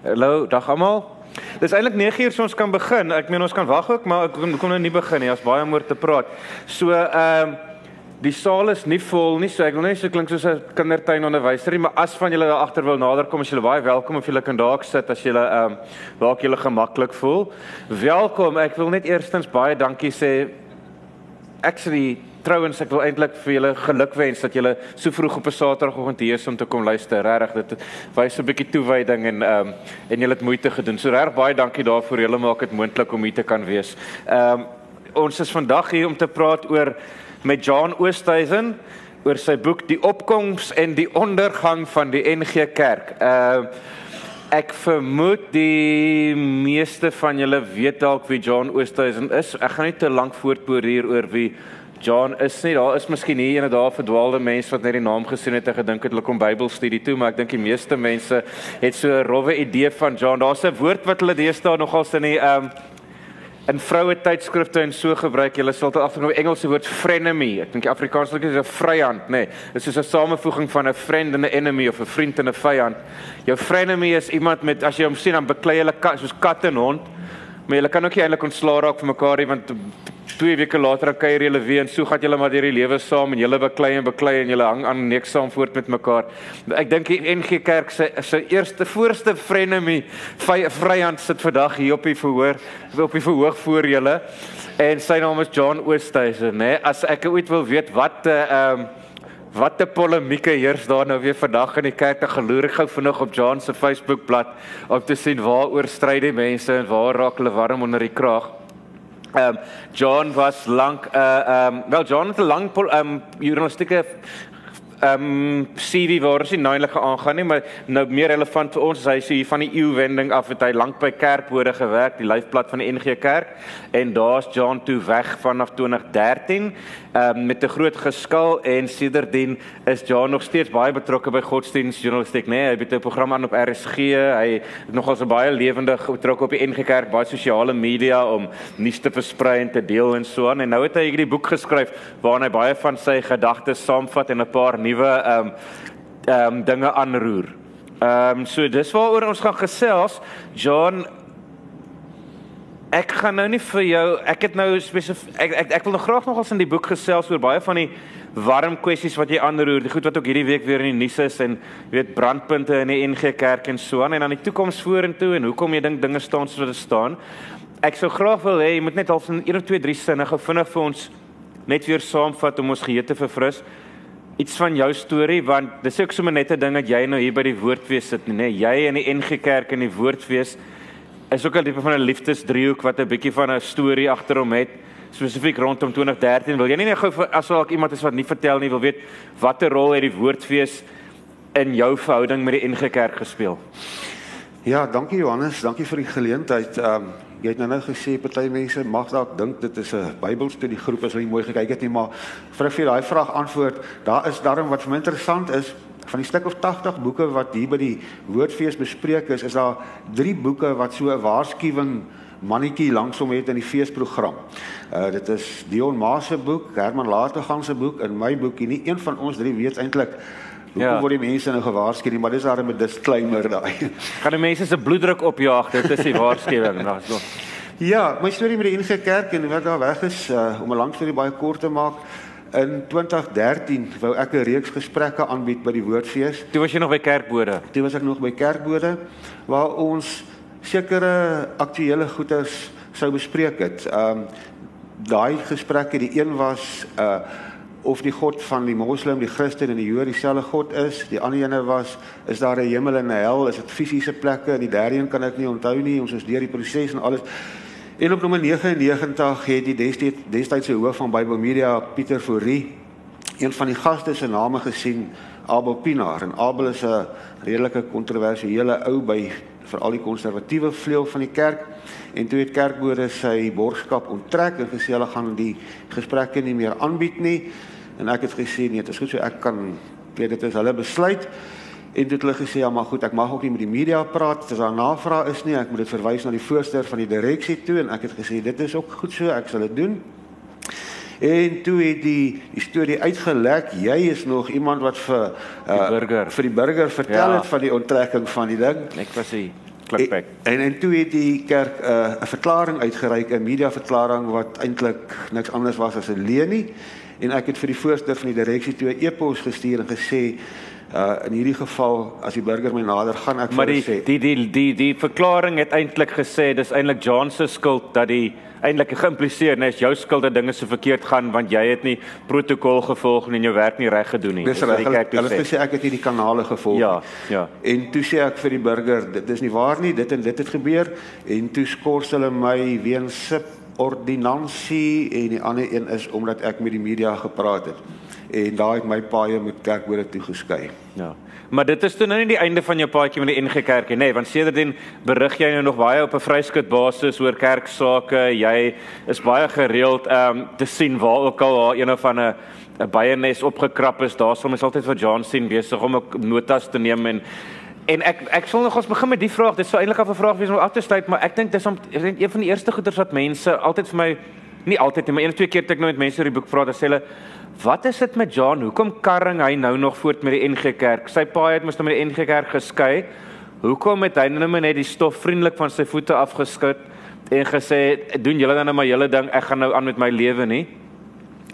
Hallo, dag almal. Dis eintlik 9uur so ons kan begin. Ek meen ons kan wag ook, maar ek kon, kon nou nie begin nie. Ons baie oor te praat. So ehm um, die saal is nie vol nie, so ek wil net so klink soos 'n kindertuinonderwyser nie, maar as van julle daar agter wil nader kom, as julle baie welkom of julle kan dalk sit as julle ehm um, dalk julle gemaklik voel. Welkom. Ek wil net eerstens baie dankie sê. Actually Trouwens ek wil eintlik vir julle gelukwens dat julle so vroeg op 'n Saterdagoggend hier is om te kom luister. Regtig, dit wys 'n bietjie toewyding en ehm um, en julle het moeite gedoen. So reg baie dankie daarvoor. Julle maak dit moontlik om hier te kan wees. Ehm um, ons is vandag hier om te praat oor met John Oosthuizen oor sy boek Die opkoms en die ondergang van die NG Kerk. Ehm uh, Ek vermoed die meeste van julle weet dalk wie John Oosthuizen is. Ek gaan nie te lank voortboer hier oor wie John is nie daar is miskien hier en daar verdwaalde mense wat net die naam gesien het en gedink het hulle kom Bybelstudie toe maar ek dink die meeste mense het so 'n rowwe idee van John. Daar's 'n woord wat hulle deesdae nogal in die ehm um, in vroue tydskrifte en so gebruik. Hulle sal dit die Engelse woord frenemy. Ek dink die Afrikaans is 'n vyand nê. Nee, dit is 'n samevoeging van 'n friend en 'n enemy of 'n vriend en 'n vyand. Jou frenemy is iemand met as jy hom sien dan beklei hulle kat, soos kat en hond maar jy kan ook nie eintlik ontslaa raak van mekaar nie want twee weke later kuier julle weer en so gaan julle maar deur die lewe saam en julle beklei en beklei en julle hang aan nek saam voort met mekaar. Ek dink die NG Kerk se se eerste voorste frenemy Vryhand sit vandag hier op die verhoor op die verhoog voor julle en sy naam is John Oosthuizen, né? As ek ooit wil weet wat 'n uh, eh, ehm um, Wat 'n polemieke heers daar nou weer vandag in die kerk. Ek geloer ek gou vinnig op John se Facebook bladsy om te sien waaroor stry die mense en waar raak hulle warm onder die kraag. Ehm um, John was lank uh ehm um, wel John het 'n lang ehm um, journalistieke ehm um, CV waar sy nou eintlik aangaan nie, maar nou meer relevant vir ons is hy so hier van die eeuwending af het hy lank by Kerkbode gewerk, die lyfblad van die NG Kerk en daar's John toe weg vanaf 2013 um, met 'n groot geskil en sedertdien is John nog steeds baie betrokke by godsdienstjournalistiek, né? Nee, hy het 'n program aan op RSG. Hy het nogal so baie lewendig betrokke op die NG Kerk, baie sosiale media om nuus te versprei en te deel en so aan. En nou het hy hierdie boek geskryf waarin hy baie van sy gedagtes saamvat en 'n paar nuwe ehm um, ehm um, dinge aanroer. Ehm um, so dis waaroor ons gaan gesels. John Ek gaan nou nie vir jou ek het nou spesifiek ek, ek ek wil nog graag nogals in die boek gesels oor baie van die warm kwessies wat jy aanroer, die goed wat ook hierdie week weer in die nuus is en jy weet brandpunte in die NG Kerk en so aan en dan die toekoms vorentoe en hoekom jy dink dinge staan soos dit staan. Ek sou graag wil hê jy moet net half in 1 of 2 3 sinne gou vinnig vir ons net weer saamvat om ons geheue te verfris. Iets van jou storie want dis ook sommer net 'n ding dat jy nou hier by die woordfees sit, nê? Jy in die NG Kerk in die woordfees is ook 'n tipe van 'n liefdesdriehoek wat 'n bietjie van 'n storie agter hom het spesifiek rondom 2013 wil jy nie net gou as dalk iemand is wat nie vertel nie wil weet watter rol het die woordfees in jou verhouding met die NG Kerk gespeel? Ja dankie Johannes. Dankie vir die geleentheid. Ehm um, jy het nou nou gesê party mense mag dalk dink dit is 'n Bybelstudie groep as hulle mooi gekyk het nie maar vir vir daai vraag antwoord daar is daarom wat vir my interessant is van die stuk of 80 boeke wat hier by die woordfees bespreek is, is daar 3 boeke wat so 'n waarskuwing mannetjie langsom het in die feesprogram. Uh dit is Dion Maas se boek, Herman Latergang se boek en my boekie. Nie een van ons drie weet eintlik hoe ja. word die mense nou gewaarsku nie, maar dis daar met 'n disclaimer daai. Gaan die mense se bloeddruk opjaag, dit is die waarskuwing. Ja, my storie met die NG Kerk en wat daar weg is uh, om 'n lang storie baie kort te maak. In 2013 wou ek 'n reeks gesprekke aanbied by die Woordfees. Toe was jy nog by Kerkbode. Toe was ek nog by Kerkbode waar ons sekere aktuelle goeders sou bespreek het. Um daai gesprekke, die een was uh of die God van die moslim, die Christen en die Jood dieselfde God is. Die ander ene was is daar 'n hemel en 'n hel? Is dit fisiese plekke? Die derde een kan ek nie onthou nie. Ons is deur die proses en alles. En op nommer 99 het die destyds destydse hoof van Bible Media Pieter Fourie een van die gaste se name gesien Abel Pinaar en Abel is 'n redelike kontroversiële ou by veral die konservatiewe vleuel van die kerk en toe het kerkbode sy borgskap onttrek en gesê hulle gaan die gesprekke nie meer aanbied nie en ek het gesê nee dit is goed so ek kan weet dit is hulle besluit En dit hulle gesê ja, maar goed, ek mag ook nie met die media praat as daar navraag is nie. Ek moet dit verwys na die voorsteur van die direksie toe en ek het gesê dit is ook goed so, ek sal dit doen. En toe het die die storie uitgelek. Jy is nog iemand wat vir uh, die burger vir die burger vertel ja. het van die onttrekking van die ding. Ek was hy. Klikback. En, en toe het die kerk 'n uh, verklaring uitgereik, 'n media verklaring wat eintlik niks anders was as 'n leenie en ek het vir die voorsteur van die direksie toe 'n e-pos gestuur en gesê uh in hierdie geval as die burger my nader gaan ek maar die, sê die die die die die verklaring het eintlik gesê dis eintlik John se skuld dat die eintlik geïmpliseer net jou skuld dat dinge so verkeerd gaan want jy het nie protokol gevolg en jou werk nie reg gedoen nie. Dis reg. Hulle het gesê ek het nie die kanale gevolg ja, nie. Ja, ja. En toe sê ek vir die burger dit is nie waar nie, dit en dit het gebeur en toe skors hulle my weens sub ordonnansie en die ander een is omdat ek met die media gepraat het. En daai het my paie met kerkbode toe geskei. Ja. Maar dit is toe nou nie die einde van jou paadjie met die NG Kerk nie, nee, want sedertdien berig jy nou nog baie op 'n vryskut basis oor kerksake. Jy is baie gereeld ehm um, te sien waar ook al daar een of ander 'n baie nes opgekrap is. Daarsom is altyd vir John sien besig om ook notas te neem en En ek ek sal nog ons begin met die vraag. Dit sou eintlik 'n vraag wees om af te sluit, maar ek dink dis om ek dink een van die eerste goeters wat mense altyd vir my nie altyd nie, maar een of twee keer het ek nou met mense oor die boek vra, dan sê hulle, "Wat is dit met John? Hoekom karring hy nou nog voort met die NG Kerk? Sy pa het mos nou met die NG Kerk geskei. Hoekom het hy nou net die stof vriendelik van sy voete afgeskud en gesê, "Doen julle dan nou maar julle ding, ek gaan nou aan met my lewe nie?"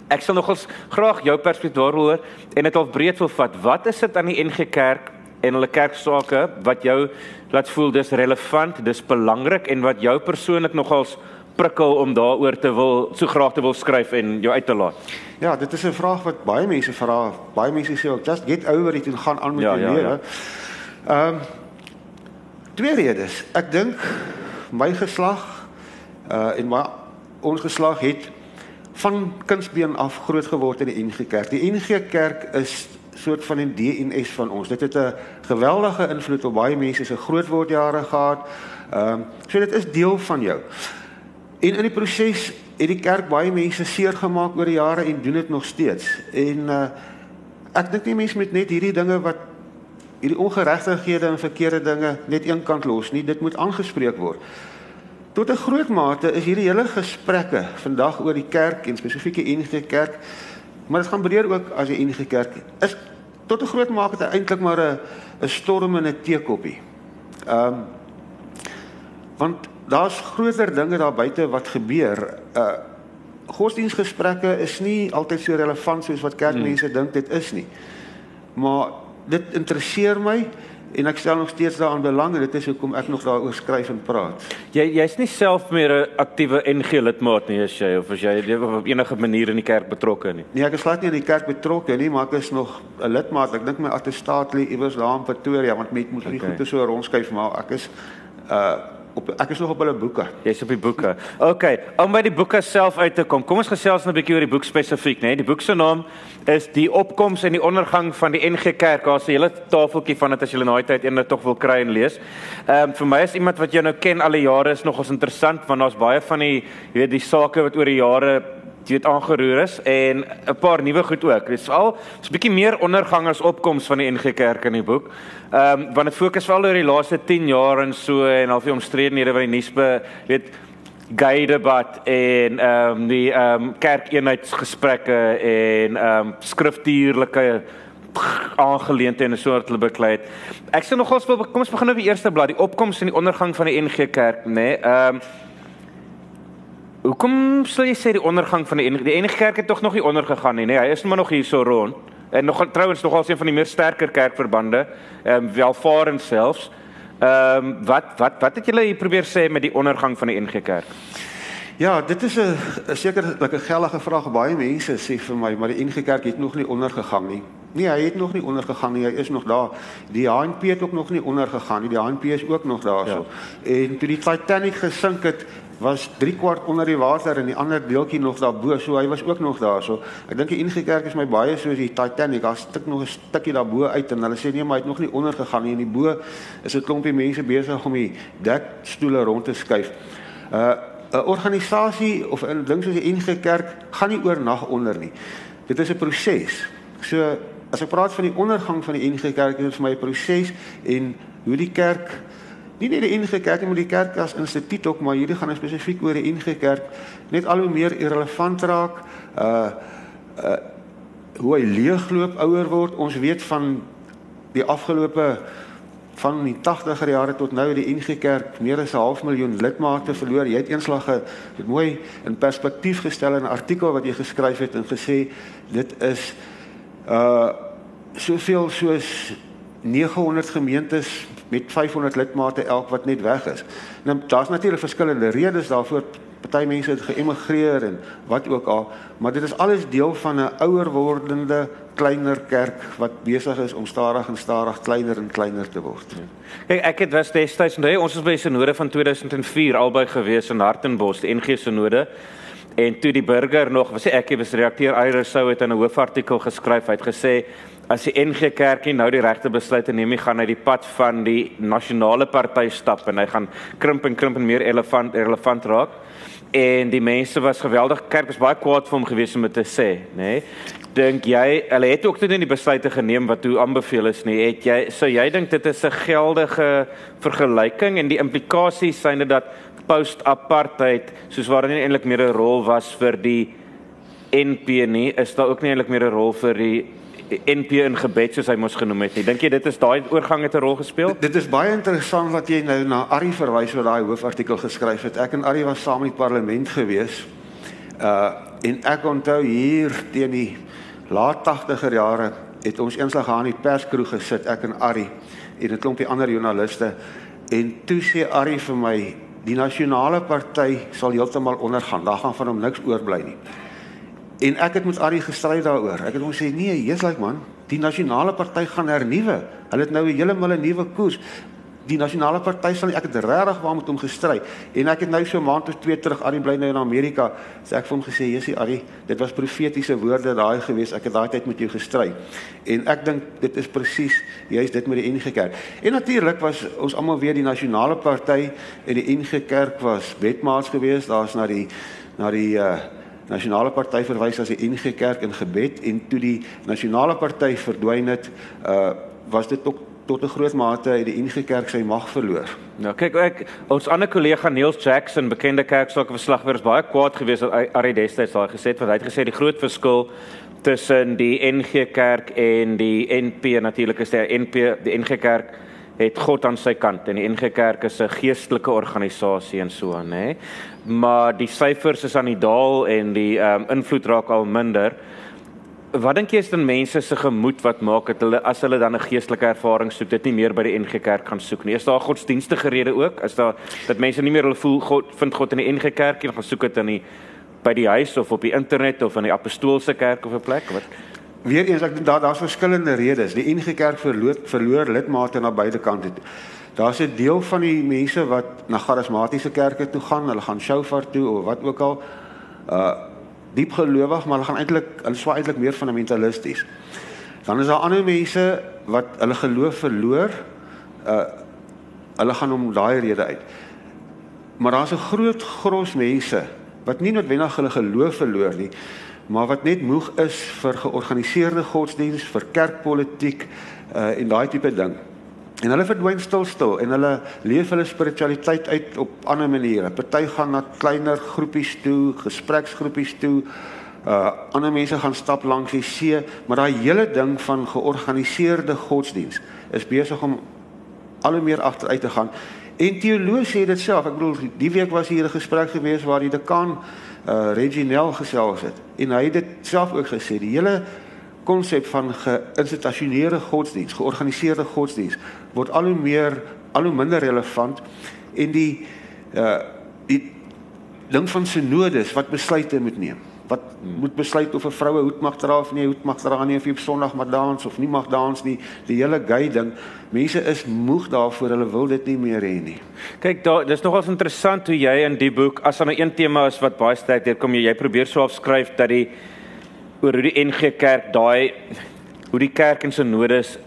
Ek sal nogals graag jou perspektief daaroor en dit al breed wil vat. Wat is dit aan die NG Kerk en hulle kerksake wat jou laat voel dis relevant, dis belangrik en wat jou persoonlik nogals prikkel om daaroor te wil so graag te wil skryf en jou uit te laat. Ja, dit is 'n vraag wat baie mense vra. Baie mense sê ook just get over it en gaan aan met Ja, jou ja, lewe. Ehm um, twee redes. Ek dink my geslag uh en my ons geslag het van kindsbeen af groot geword in die NG Kerk. Die NG Kerk is soort van 'n DNS van ons. Dit het 'n geweldige invloed op baie mense se grootwordjare gehad. Ehm um, so dit is deel van jou. En in die proses het die kerk baie mense seer gemaak oor die jare en doen dit nog steeds. En uh ek dink nie mense moet net hierdie dinge wat hierdie ongeregtighede en verkeerde dinge net eenkant los nie. Dit moet aangespreek word. Tot 'n groot mate is hierdie hele gesprekke vandag oor die kerk en spesifiek die NG Kerk Maar dit gaan breër ook as die enige kerk is tot 'n groot mate eintlik maar 'n 'n storm in 'n teekoppie. Ehm um, want daar's groter dinge daar buite wat gebeur. Uh godsdienstgesprekke is nie altyd so relevant soos wat kerkmense hmm. dink dit is nie. Maar dit interesseer my en ek stel nog steeds daaraan belang en dit is hoekom ek nog daaroor skryf en praat. Jy jy's nie self meer 'n aktiewe NG lidmaat nie, is jy of as jy op enige manier in die kerk betrokke nie? Nee, ek is glad nie in die kerk betrokke nie, maar ek is nog 'n lidmaat. Ek dink my attestaat lê iewers daar in Pretoria want mense moet nie okay. goed so rondskuif maar ek is uh op ek is nog op hulle boeke. Jy's op die boeke. OK, om by die boeke self uit te kom. Kom ons gesels nou 'n bietjie oor die boek spesifiek, né? Nee? Die boek se naam is Die opkoms en die ondergang van die NG Kerk. Daar's 'n hele tafeltjie van dit as jy in daai tyd eendag tog wil kry en lees. Ehm um, vir my is iemand wat jy nou ken al die jare is nogals interessant want daar's baie van die jy weet die sake wat oor die jare jy weet aangeroer is en 'n paar nuwe goed ook. Dit is al 'n bietjie meer ondergang as opkoms van die NG Kerk in die boek. Ehm um, want dit fokus veral oor die laaste 10 jaar en so en al die omstredenhede wat die nuus be weet gay debat en ehm um, die ehm um, kerkeenheidsgesprekke en ehm um, skriftuurlike aangeleenthede en so wat hulle beklei het. Ek sê nogals kom ons begin op die eerste blad, die opkoms en die ondergang van die NG Kerk, nê. Nee, ehm um, Hoekom sal jy sê die ondergang van die NG die NG Kerk het tog nog nie ondergegaan nie? Nee, hy is maar nog hier so rond. En nog trouens nogal een van die meer sterker kerkverbande, ehm um, welvarend selfs. Ehm um, wat wat wat het julle hier probeer sê met die ondergang van die NG Kerk? Ja, dit is 'n sekerlik 'n geldige vraag. Baie mense sê vir my, maar die NG Kerk het nog nie ondergegaan nie. Nee, hy het nog nie ondergegaan nie. Hy is nog daar. Die HNP het ook nog nie ondergegaan nie. Die HNP is ook nog daarso. Ja. En toe die Titanic gesink het, was 3 kwart onder die water en die ander deeltjie nog daarbo, so hy was ook nog daar. So ek dink die NG Kerk is my baie soos die Titanic, daar stik nog 'n stukkie daarbo uit en hulle sê nee, maar hy het nog nie onder gegaan nie. En die bo is 'n klompie mense besig om die dekstoele rond te skuif. Uh 'n organisasie of 'n ding soos die NG Kerk gaan nie oornag onder nie. Dit is 'n proses. So as ek praat van die ondergang van die NG Kerk, is dit vir my 'n proses en hoe die kerk nie net die NG Kerk maar die kerk as instituut ook maar hierdie gaan spesifiek oor die NG Kerk net al hoe meer irrelevant raak uh uh hoe hy leegloop ouer word ons weet van die afgelope van die 80er jare tot nou die NG Kerk meer as 'n half miljoen lidmate verloor. Jy het eenslag dit mooi in perspektief gestel in 'n artikel wat jy geskryf het en gesê dit is uh soveel soos 900 gemeentes met 500 lidmate elk wat net weg is. Nou daar's natuurlik verskillende redes daarvoor. Party mense het geëmigreer en wat ook al, maar dit is alles deel van 'n ouer wordende kleiner kerk wat besig is om stadig en stadig kleiner en kleiner te word. Kyk, ek het was destyds nou ons was by Sinode van 2004 albei gewees in Hartenbos, die NG Sinode. En toe die burger nog, was ek was redakteur Iris sou het in 'n hoofartikel geskryf, hy het gesê as die NG Kerkie nou die regte besluite neem, hy gaan uit die pad van die nasionale party stap en hy gaan krimp en krimp en meer relevant relevant raak en die mense was geweldig kerk was baie kwaad vir hom gewees om te sê nê nee? dink jy hulle het ook dit in die besluite geneem wat hoe aanbeveel is nie het jy sou jy dink dit is 'n geldige vergelyking en die implikasies syne dat post apartheid soos waar nie eintlik meer 'n rol was vir die NP nie is daar ook nie eintlik meer 'n rol vir die NP in gebed soos hy mos genoem het nie. Dink jy dit is daai oorgang het 'n rol gespeel? Dit, dit is baie interessant wat jy nou na Ari verwys wat daai hoofartikel geskryf het. Ek en Ari was saam in die parlement gewees. Uh en ek onthou hier teen die laat 80er jare het ons eenslag gaan in die perskroeg gesit ek en Ari en 'n klompie ander joernaliste en toe sê Ari vir my die nasionale party sal heeltemal ondergaan. Daar gaan van hom niks oorbly nie. En ek het met Ari gestry daaroor. Ek het hom sê nee, jy's like man, die nasionale party gaan hernuwe. Hulle het nou 'n hele mille nuwe koers. Die nasionale party sal ek het regtig waar met hom gestry. En ek het nou so 'n maand of twee terug Ari bly nou in Amerika, sê ek vir hom gesê, "Jessie Ari, dit was profetiese woorde daai gewees. Ek het daai tyd met jou gestry." En ek dink dit is presies juist dit met die NG Kerk. En natuurlik was ons almal weer die nasionale party en die NG Kerk was wetmaats geweest. Daar's na die na die uh nasionale party verwys as die NG Kerk in gebed en toe die nasionale party verdwyn het, uh was dit ook tot 'n groot mate uit die NG Kerk sy mag verloor. Nou kyk ek ons ander kollega Niels Jackson, bekende kerksaake verslaggewer, is baie kwaad geweest dat Ari destyds daai gesê het want hy het gesê die groot verskil tussen die NG Kerk en die NP natuurlik is die NP die NG Kerk het God aan sy kant en die NG Kerk is 'n geestelike organisasie en so aan, hè. Maar die syfers is aan die daal en die ehm um, invloed raak al minder. Wat dink jy is dan mense se gemoed wat maak dat hulle as hulle dan 'n geestelike ervaring soek, dit nie meer by die NG Kerk gaan soek nie? Is daar godsdienstige rede ook? Is daar dat mense nie meer hulle voel God vind God in die NG Kerk nie, gaan soek dit in die by die huis of op die internet of in die apostolse kerk of 'n plek? Wat Weereens ek dink daar daar's verskillende redes. Die NG Kerk verloor verloor lidmate na beide kante. Daar's 'n deel van die mense wat na charismatiese kerke toe gaan, hulle gaan shofar toe of wat ook al. Uh diep gelowig, maar hulle gaan eintlik hulle swaai eintlik meer fundamentalisties. Dan is daar ander mense wat hulle geloof verloor. Uh hulle gaan om daai rede uit. Maar daar's 'n groot gros mense wat nie noodwendig hulle geloof verloor nie, maar wat net moeg is vir georganiseerde godsdiens, vir kerkpolitiek uh en daai tipe ding. En hulle verdwyn stil stil en hulle leef hulle spiritualiteit uit op ander maniere. Party gaan na kleiner groepies toe, gespreksgroepies toe. Uh ander mense gaan stap langs die see, maar daai hele ding van georganiseerde godsdiens is besig om al hoe meer agteruit te gaan. En teoloë sê dit self. Ek bedoel die week was hier 'n gesprek gewees waar die dekaan uh Reginel gesels het en hy het dit self ook gesê die hele konsep van geïnstitusionele godsdiens, georganiseerde godsdiens word al hoe meer al hoe minder relevant en die uh die ding van synodes wat besluite moet neem wat moet besluit of 'n vroue hoed mag dra of nie hoed mag dra nie of jy op Sondag mag dans of nie mag dans nie. Die hele gay ding mense is moeg daarvoor hulle wil dit nie meer hê nie. Kyk daar dis nogals interessant hoe jy in die boek as daar 'n een tema is wat baie sterk deurkom jy jy probeer so afskryf dat die oor hoe die NG Kerk daai hoe die kerk en synodes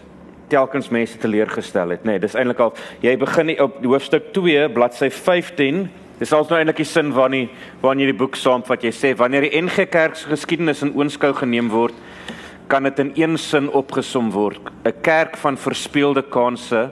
telkens mense teleurgestel het nê nee, dis eintlik al jy begin op hoofstuk 2 bladsy 15 Dis also nou eintlik die sin van die wanneer jy die boek saamvat, jy sê wanneer die NG Kerk se geskiedenis in oënskou geneem word, kan dit in een sin opgesom word: 'n kerk van verspeelde kansse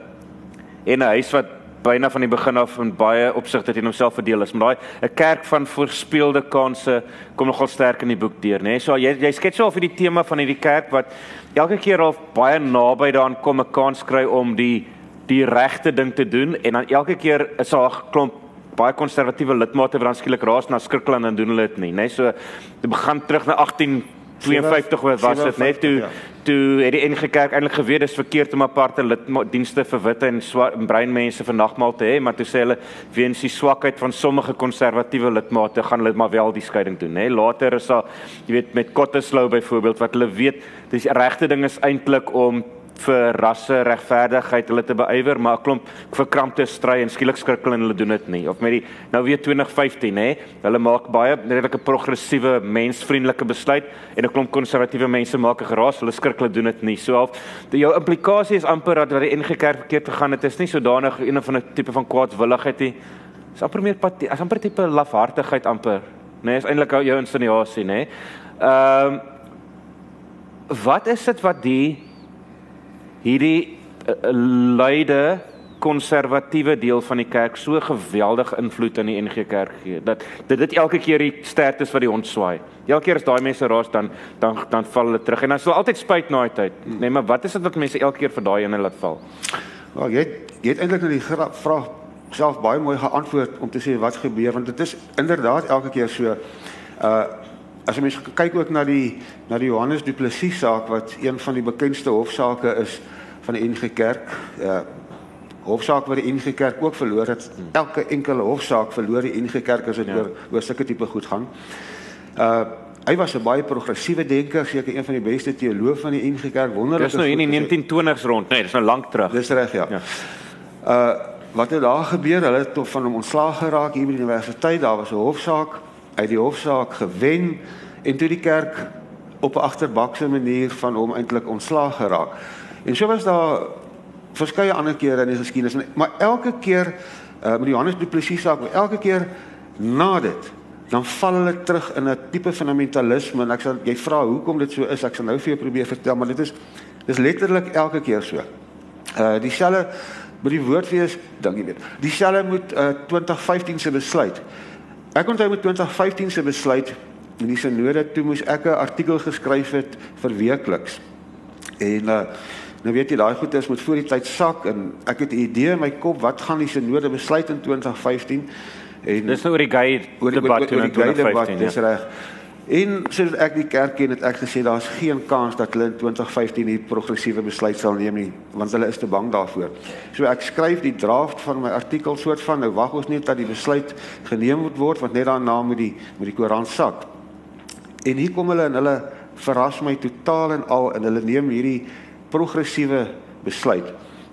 en 'n huis wat byna van die begin af in baie opsigte teen homself verdeel is. Maar daai 'n kerk van verspeelde kansse kom nogal sterk in die boek deur, né? Nee? So jy jy skets so of hierdie tema van hierdie kerk wat elke keer al baie naby daaraan kom 'n kans kry om die die regte ding te doen en dan elke keer is daar 'n klomp baie konservatiewe lidmate wat dan skielik raas na skrikkeland en doen hulle dit nie, né? Nee, so dit begin terug na 18 52 was dit net toe ja. toe het die NG Kerk eintlik geweet dis verkeerd om aparte liddienste vir witte en swart en bruin mense vir nagmaal te hê, maar toe sê hulle weens die swakheid van sommige konservatiewe lidmate gaan hulle maar wel die skeiding doen, hè. Later is daar jy weet met Kotteslou byvoorbeeld wat hulle weet dis regte ding is eintlik om vir rasse regverdigheid hulle te beywer maar 'n klomp verkrampte stry en skielik skrikkel en hulle doen dit nie. Of met die nou weer 2015 nê hulle maak baie redelike progressiewe mensvriendelike besluit en 'n klomp konservatiewe mense maak 'n geraas. Hulle skrikkel doen dit nie. So half jou implikasie is amper dat wat die NG Kerk verkeerd gegaan het is nie sodanig een of ander tipe van kwaadswilligheid nie. Is amper meer as amper tipe lafhartigheid amper nê is eintlik jou insinuasie nê ehm um, wat is dit wat die hierdie uh, luide konservatiewe deel van die kerk so geweldig invloed in die NG Kerk gee dat dit dit elke keer die sterk is wat die hond swaai. Elke keer as daai mense raas dan dan dan val hulle terug en dan sal altyd spyt na die tyd. Nee, maar wat is dit wat mense elke keer vir daai ene laat val? Wel, jy jy het eintlik na die vraag self baie mooi geantwoord om te sê wat gebeur want dit is inderdaad elke keer so uh as jy mens kyk ook na die na die Johannes Du Plessis saak wat een van die bekendste hofsaake is van die NG Kerk. Ja. Hofsaak wat die NG Kerk ook verloor het. Elke enkele hofsaak verloor die NG Kerk as dit ja. oor oor sulke tipe goed gaan. Uh hy was 'n baie progressiewe denker, seker een van die beste teoloë van die NG Kerk. Wonderlik. Dis nou in die 1920s rond, nee, dis nou lank terug. Dis reg, ja. ja. Uh wat het daar gebeur? Hulle het tot van hom ontslaag geraak hier by die universiteit. Daar was 'n hofsaak uit die hofsaak gewen en toe die kerk op 'n agterbakse manier van hom eintlik ontslaag geraak. En so was daar verskeie ander kere in die geskiedenis, maar elke keer uh, met Johannes Du Plessis saak, elke keer na dit dan val hulle terug in 'n tipe fundamentalisme en ek sal jy vra hoekom dit so is, ek sal nou vir jou probeer vertel, maar dit is dis letterlik elke keer so. Uh dieselfde by die woord wees, dink jy weet. Dieselfde moet uh 2015 se besluit. Ek onthou met 2015 se besluit in die sinode toe moes ek 'n artikel geskryf het vir weekliks. En uh nou weet jy daai goed is moet voor die tyd sak en ek het 'n idee in my kop wat gaan die sinode besluit in 2015 en dis nou oor die gay debat in 2015. Dis reg. En soos ek die kerk ken het ek gesê daar's geen kans dat hulle in 2015 hier progressiewe besluit sal neem nie want hulle is te bang daarvoor. So ek skryf die draft van my artikel soort van nou wag ons net dat die besluit geneem moet word want net daarna moet die moet die koerant sak. En hier kom hulle en hulle verras my totaal en al en hulle neem hierdie progressiewe besluit.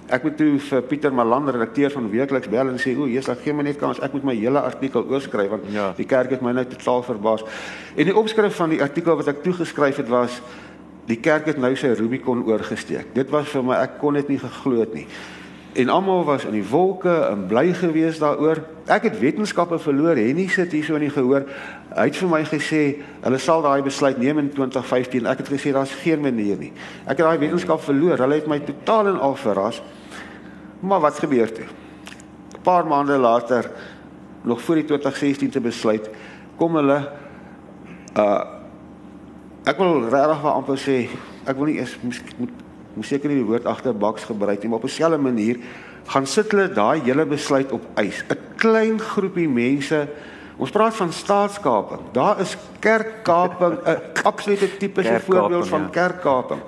Ek moet toe vir Pieter Malan, redakteur van Weekliks bel en sê, "O, Jesus, gee my net kans. Ek moet my hele artikel oorskryf want ja. die kerk het my nou totaal verbaas." En die opskrif van die artikel wat ek toegeskryf het was die kerk het nou sy Rubicon oorgesteek. Dit was vir my ek kon dit nie geglo het nie en almal was in die wolke en bly gewees daaroor. Ek het wetenskappe verloor. Henny sit hier so in die gehoor. Hy het vir my gesê hulle sal daai besluit neem in 2015. Ek het gesê daar's geen manier nie. Ek het daai wetenskap verloor. Hulle het my totaal en al verras. Maar wat gebeur toe? 'n Paar maande later nog voor die 2016 te besluit kom hulle uh ek wil regtig wel amper sê ek wil nie eens moet moet seker nie die woord agterbaks gebruik nie, maar op 'n selfe manier gaan sit hulle daai hele besluit op ys. 'n Klein groepie mense Ons praat van staatskaping. Daar is kerkkaping 'n absolute tipiese voorbeeld van ja. kerkkaping.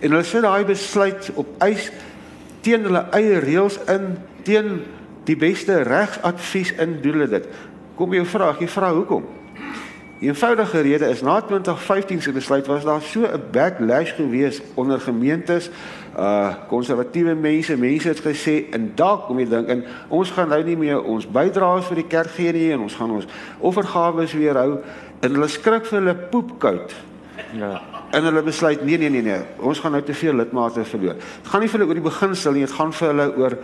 En hulle sit daai besluit op ys teen hulle eie reëls in, teen die beste regsadvies in doen hulle dit. Kom jy vra, jy vra hoekom? Die eenvoudige rede is na 2015 se besluit was daar so 'n backlash gewees onder gemeentes, uh konservatiewe mense, mense het gesê en dalk kom jy dink in ons gaan nou nie meer ons bydraes vir die kerk gee nie en ons gaan ons offergawes weer hou en hulle skrik vir hulle poepkout. Ja. En hulle besluit nee nee nee nee, ons gaan nou te veel lidmate verloor. Dit gaan nie vir hulle oor die beginsel nie, dit gaan vir hulle oor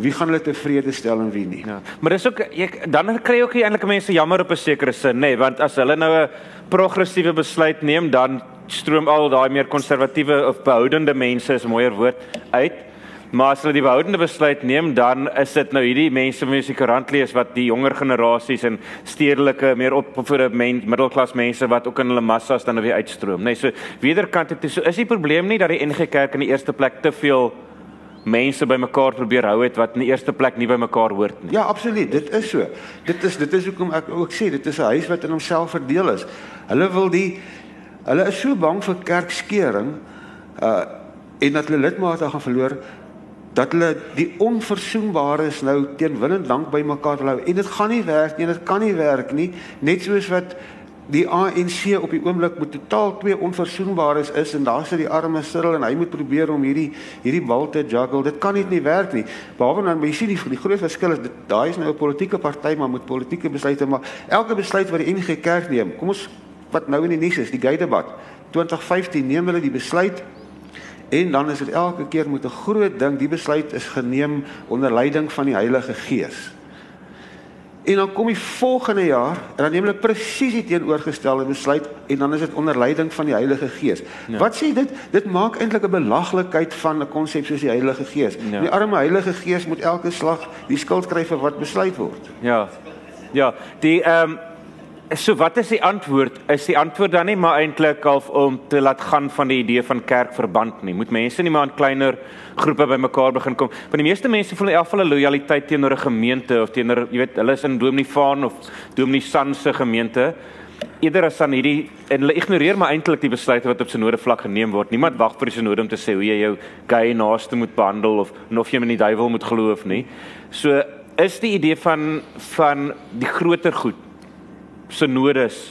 wie gaan hulle tevrede stel en wie nie. Ja. Maar dis ook ek dan kry jy ook eintlik mense jammer op 'n sekere sin, nê, nee, want as hulle nou 'n progressiewe besluit neem, dan stroom al daai meer konservatiewe of behoudende mense is mooier woord uit. Maar as hulle die behoudende besluit neem, dan is dit nou hierdie mense wat die koerant lees wat die jonger generasies en stedelike meer opgevoede men, middelklas mense wat ook in hulle massas dan nou weer uitstroom, nê. Nee, so wederkant is so is die probleem nie dat die NG Kerk in die eerste plek te veel mense bymekaar probeer hou het wat in die eerste plek nie bymekaar hoort nie. Ja, absoluut. Dit is so. Dit is dit is hoekom ek ook sê dit is 'n huis wat in homself verdeel is. Hulle wil die hulle is so bang vir kerkskeuring uh en dat hulle lidmate gaan verloor dat hulle die onverzoenbares nou teenwillend lank bymekaar wil hou en dit gaan nie werk nie, dit kan nie werk nie, net soos wat die ANC op die oomblik moet totaal twee onverzoenbares is en daar sit die arme Cyril en hy moet probeer om hierdie hierdie bal te juggle. Dit kan net nie werk nie. Behalwe dan jy sien die, die groot verskil is daai is nou 'n politieke party maar met politieke besluite maar elke besluit wat die NG Kerk neem. Kom ons wat nou in die nuus is, die gay debat. 2015 neem hulle die besluit en dan is dit elke keer met 'n groot ding die besluit is geneem onder leiding van die Heilige Gees. En dan kom die volgende jaar en dan neem hulle presies die teenoorgestelde besluit en dan is dit onder leiding van die Heilige Gees. Ja. Wat sê dit? Dit maak eintlik 'n belaglikheid van 'n konsep soos die Heilige Gees. Ja. Die arme Heilige Gees moet elke slag die skuld kry vir wat besluit word. Ja. Ja, die ehm um So wat is die antwoord? Is die antwoord dan nie maar eintlik half om te laat gaan van die idee van kerkverband nie? Moet mense nie maar in kleiner groepe bymekaar begin kom? Want die meeste mense voel in elk geval 'n lojaliteit teenoor 'n gemeente of teenoor, jy weet, hulle is in Dominee Van of Dominee San se gemeente. Eerder as aan hierdie en hulle ignoreer maar eintlik die besluite wat op synode vlak geneem word. Niemand wag vir die synode om te sê hoe jy jou gay naaste moet behandel of of jy in die duiwel moet glo of nie. So is die idee van van die groter goed sinodes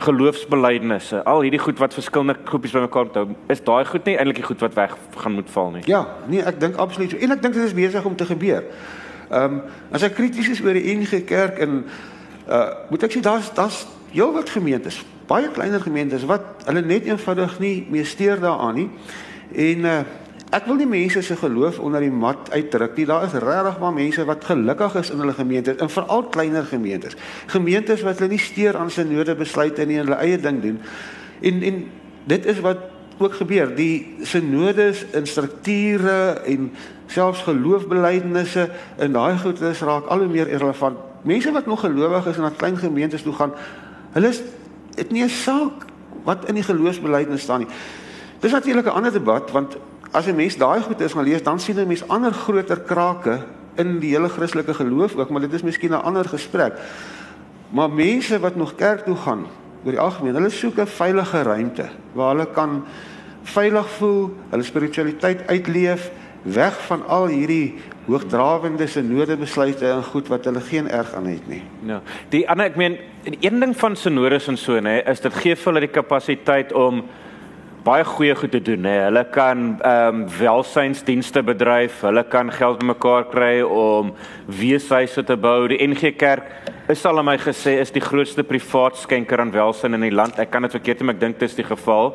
geloofsbelijdenisse, al hierdie goed wat verskillende groepies bymekaar hou, is daai goed nie eintlik die goed wat weg gaan moet val nie. Ja, nee, ek dink absoluut so. En ek dink dit is besig om te gebeur. Ehm um, as ek krities is oor die NG Kerk en uh moet ek sê daar's daar's heelwat gemeentes, baie kleiner gemeentes wat hulle net eenvoudig nie meer steur daaraan nie. En uh Ek wil nie mense se geloof onder die mat uitdruk nie. Daar is regtig maar mense wat gelukkig is in hulle gemeentes, en veral kleiner gemeentes. Gemeentes wat hulle nie steur aan sy nodige besluite nie en hulle eie ding doen. En en dit is wat ook gebeur. Die synodes in strukture en selfs geloofbelijdenisse in daai goedes raak al hoe meer irrelevant. Mense wat nog gelowig is en na klein gemeentes toe gaan, hulle is dit nie 'n saak wat in die geloofsbelijdenis staan nie. Dis natuurlik 'n ander debat want as 'n mens daai goed is gaan lees, dan sien 'n mens ander groter krake in die hele Christelike geloof ook, maar dit is miskien 'n ander gesprek. Maar mense wat nog kerk toe gaan, oor die algemeen, hulle soek 'n veilige ruimte waar hulle kan veilig voel, hulle spiritualiteit uitleef, weg van al hierdie hoogdrawende synode besluite en goed wat hulle geen erg aan het nie. Ja. Die ander ek meen, een ding van synodes en so nê, is dit gee vir hulle die kapasiteit om baie goeie goed te doen hè. Hulle kan ehm um, welsynsdienste bedryf, hulle kan geld bymekaar kry om weeshuise te bou. Die NG Kerk is al aan my gesê is die grootste privaat skenker aan welsyn in die land. Ek kan dit verkeerd hê, maar ek dink dit is die geval.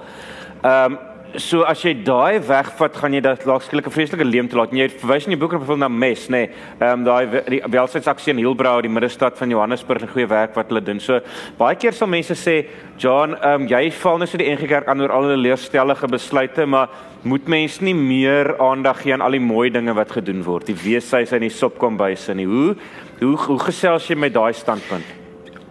Ehm um, so as jy daai wegvat, gaan jy dat laagskielik 'n vreeslike leemte laat. Jy verwys in jou boek op na mes, nê. Nee. Ehm um, daai die welsynsaksie in Hielbrau, die middestad van Johannesburg, 'n goeie werk wat hulle doen. So baie keer sal mense sê, "John, ehm um, jy val net so die NG Kerk aan oor al hulle leerstellige besluite, maar moet mense nie meer aandag gee aan al die mooi dinge wat gedoen word, die weeshuis en die sopkombuis en hoe hoe hoe gesels jy met daai standpunt?"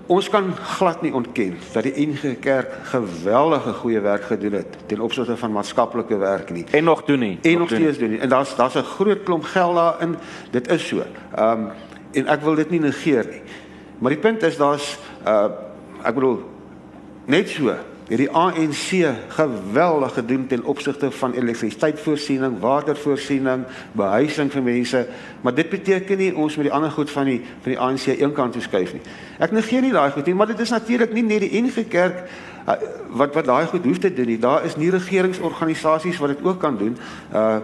Ons kan glad nie ontken dat die NG Kerk geweldige goeie werk gedoen het ten opsigte van maatskaplike werk nie en nog doen nie en nog steeds doen nie en daar's daar's 'n groot klomp geld daarin dit is so. Ehm um, en ek wil dit nie negeer nie. Maar die punt is daar's uh ek bedoel net so het die ANC geweldig gedoen ten opsigte van elektrisiteitsvoorsiening, watervoorsiening, behuising vir mense, maar dit beteken nie ons moet die ander goed van die van die ANC eenkant toe skuif nie. Ek negeer nie daai goed nie, maar dit is natuurlik nie net die NG Kerk uh, wat wat daai goed hoef te doen nie. Daar is nie regeringsorganisasies wat dit ook kan doen. Uh,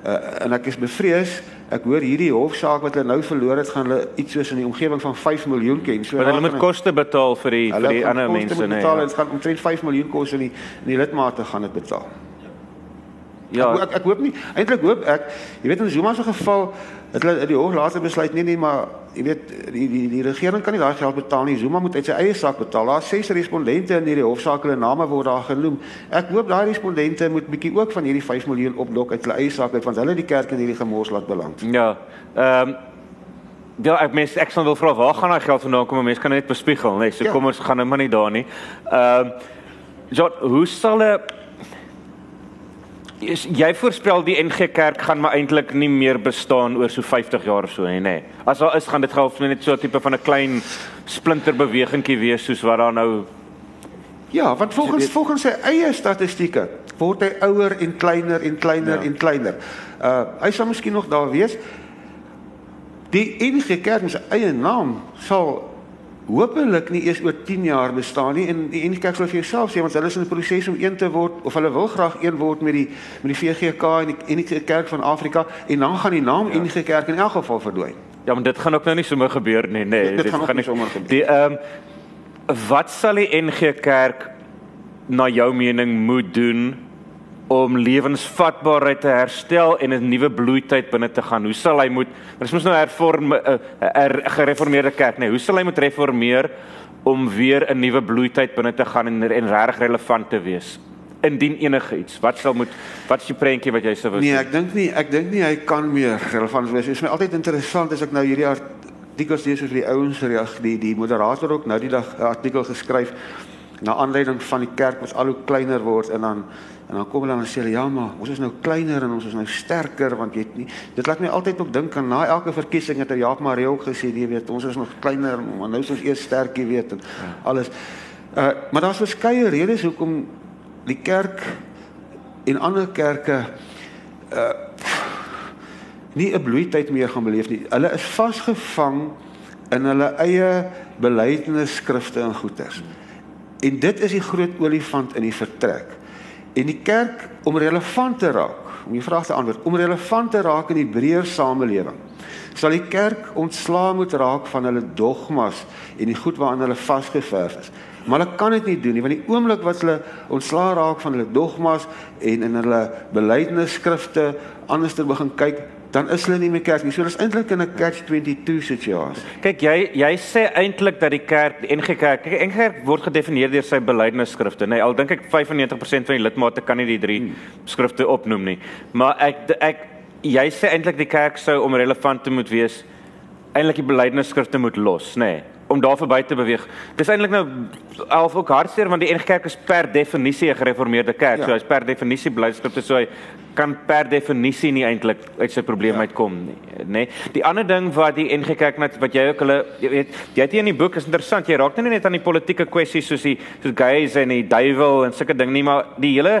uh en ek is bevrees Ek hoor hierdie hofsaak wat hulle nou verloor het, gaan hulle iets soos in die omgewing van 5 miljoen ken. So hulle moet koste betaal vir die vir die ander mense, nee. Hulle betaal, dit gaan omtrent 5 miljoen kos in die in die lidmate gaan dit betaal. Ja, ek, ek, ek hoop nie. Eintlik hoop ek, jy weet in Zuma se geval het hulle die hof later besluit nee nee, maar jy weet die die die regering kan nie daai geld betaal nie. Zuma moet uit sy eie sak betaal. Daar's ses respondente in hierdie hofsaak, hulle name word daar genoem. Ek hoop daai respondente moet bietjie ook van hierdie 5 miljoen opdok uit hulle eie sak uit want hulle die kerk in hierdie gemors laat beland. Ja. Ehm um, Ja, ek mens ek sal wil vra waar gaan daai geld vandaan kom? Mense kan net bespiegel, nee. So ja. kom ons gaan nou maar nie daar nie. Ehm um, Ja, hoe sal 'n is jy voorspel die NG Kerk gaan maar eintlik nie meer bestaan oor so 50 jaar of so nie, nê. As daar is gaan dit half net so 'n tipe van 'n klein splinter bewegingkie wees soos wat daar nou Ja, want volgens volgens sy eie statistieke word hy ouer en kleiner en kleiner ja. en kleiner. Uh hy sal miskien nog daar wees. Die NG Kerk sy eie naam sal hopelik nie eers oor 10 jaar bestaan nie en die NG Kerk sal vir jouself sê want hulle is in 'n proses om een te word of hulle wil graag een word met die met die VGK en die NG Kerk van Afrika en dan gaan die naam ja. NG Kerk in elk geval verdwyn. Ja, maar dit gaan ook nou nie sommer gebeur nie, nê. Nee, dit, dit gaan, gaan nie sommer gebeur. Die ehm um, wat sal die NG Kerk na jou mening moet doen om lewensvatbaarheid te herstel en 'n nuwe bloeityd binne te gaan. Hoe sal hy moet Ons moet nou hervorm 'n uh, er, gereformeerde kerk, nee, hoe sal hy moet reformeer om weer 'n nuwe bloeityd binne te gaan en en regtig relevant te wees? Indien enige iets, wat sal moet wat is die prentjie wat jy sou wou? Nee, ek dink nie, ek dink nie hy kan meer relevant wees. Dit is my altyd interessant as ek nou hierdie artikels lees oor die ouens reag die die moderator ook nou die dag 'n artikel geskryf na aanleiding van die kerk wat al hoe kleiner word en dan En dan kom hulle dan sê hulle ja, maar ons is nou kleiner en ons is nou sterker want jy weet nie. Dit laat my altyd ook dink aan na elke verkiesing het Jaap Marie ook gesê, jy weet, ons is nog kleiner, maar nou is ons eers sterk, jy weet en ja. alles. Uh maar daar's verskeie redes hoekom die kerk en ander kerke uh nie 'n bloeityd meer gaan beleef nie. Hulle is vasgevang in hulle eie belydenisskrifte en goeders. En dit is die groot olifant in die vertrek. En die kerk om relevant te raak, om die vraag te antwoord, om relevant te raak in die breër samelewing. Sal die kerk ontslaa moet raak van hulle dogmas en die goed waaraan hulle vasgeverf is. Maar hulle kan dit nie doen nie want die oomblik wat hulle ontslaa raak van hulle dogmas en in hulle belydenisskrifte anders te begin kyk, dan is hulle nie meer kerk nie. So dis eintlik in 'n catch 22 situasie. Kyk, jy jy sê eintlik dat die kerk, die NG Kerk, die NG Kerk word gedefinieer deur sy belydenisskrifte, nê. Nee, al dink ek 95% van die lidmate kan nie die drie hmm. skrifte opnoem nie. Maar ek ek jy sê eintlik die kerk sou om relevant te moet wees eintlik die belydenisskrifte moet los, nê. Nee om daar verby te beweeg. Dis eintlik nou alf ook hartseer want die NG Kerk is per definisie 'n gereformeerde kerk. Ja. So hy's per definisie blydskapte so hy kan per definisie nie eintlik uit sy probleem ja. uitkom nie, nê. Nee. Die ander ding wat die NG Kerk net wat jy ook hulle jy weet jy het hier in die boek is interessant. Jy raak nie net aan die politieke kwessies soos die soos gays en die duiwel en sulke ding nie, maar die hele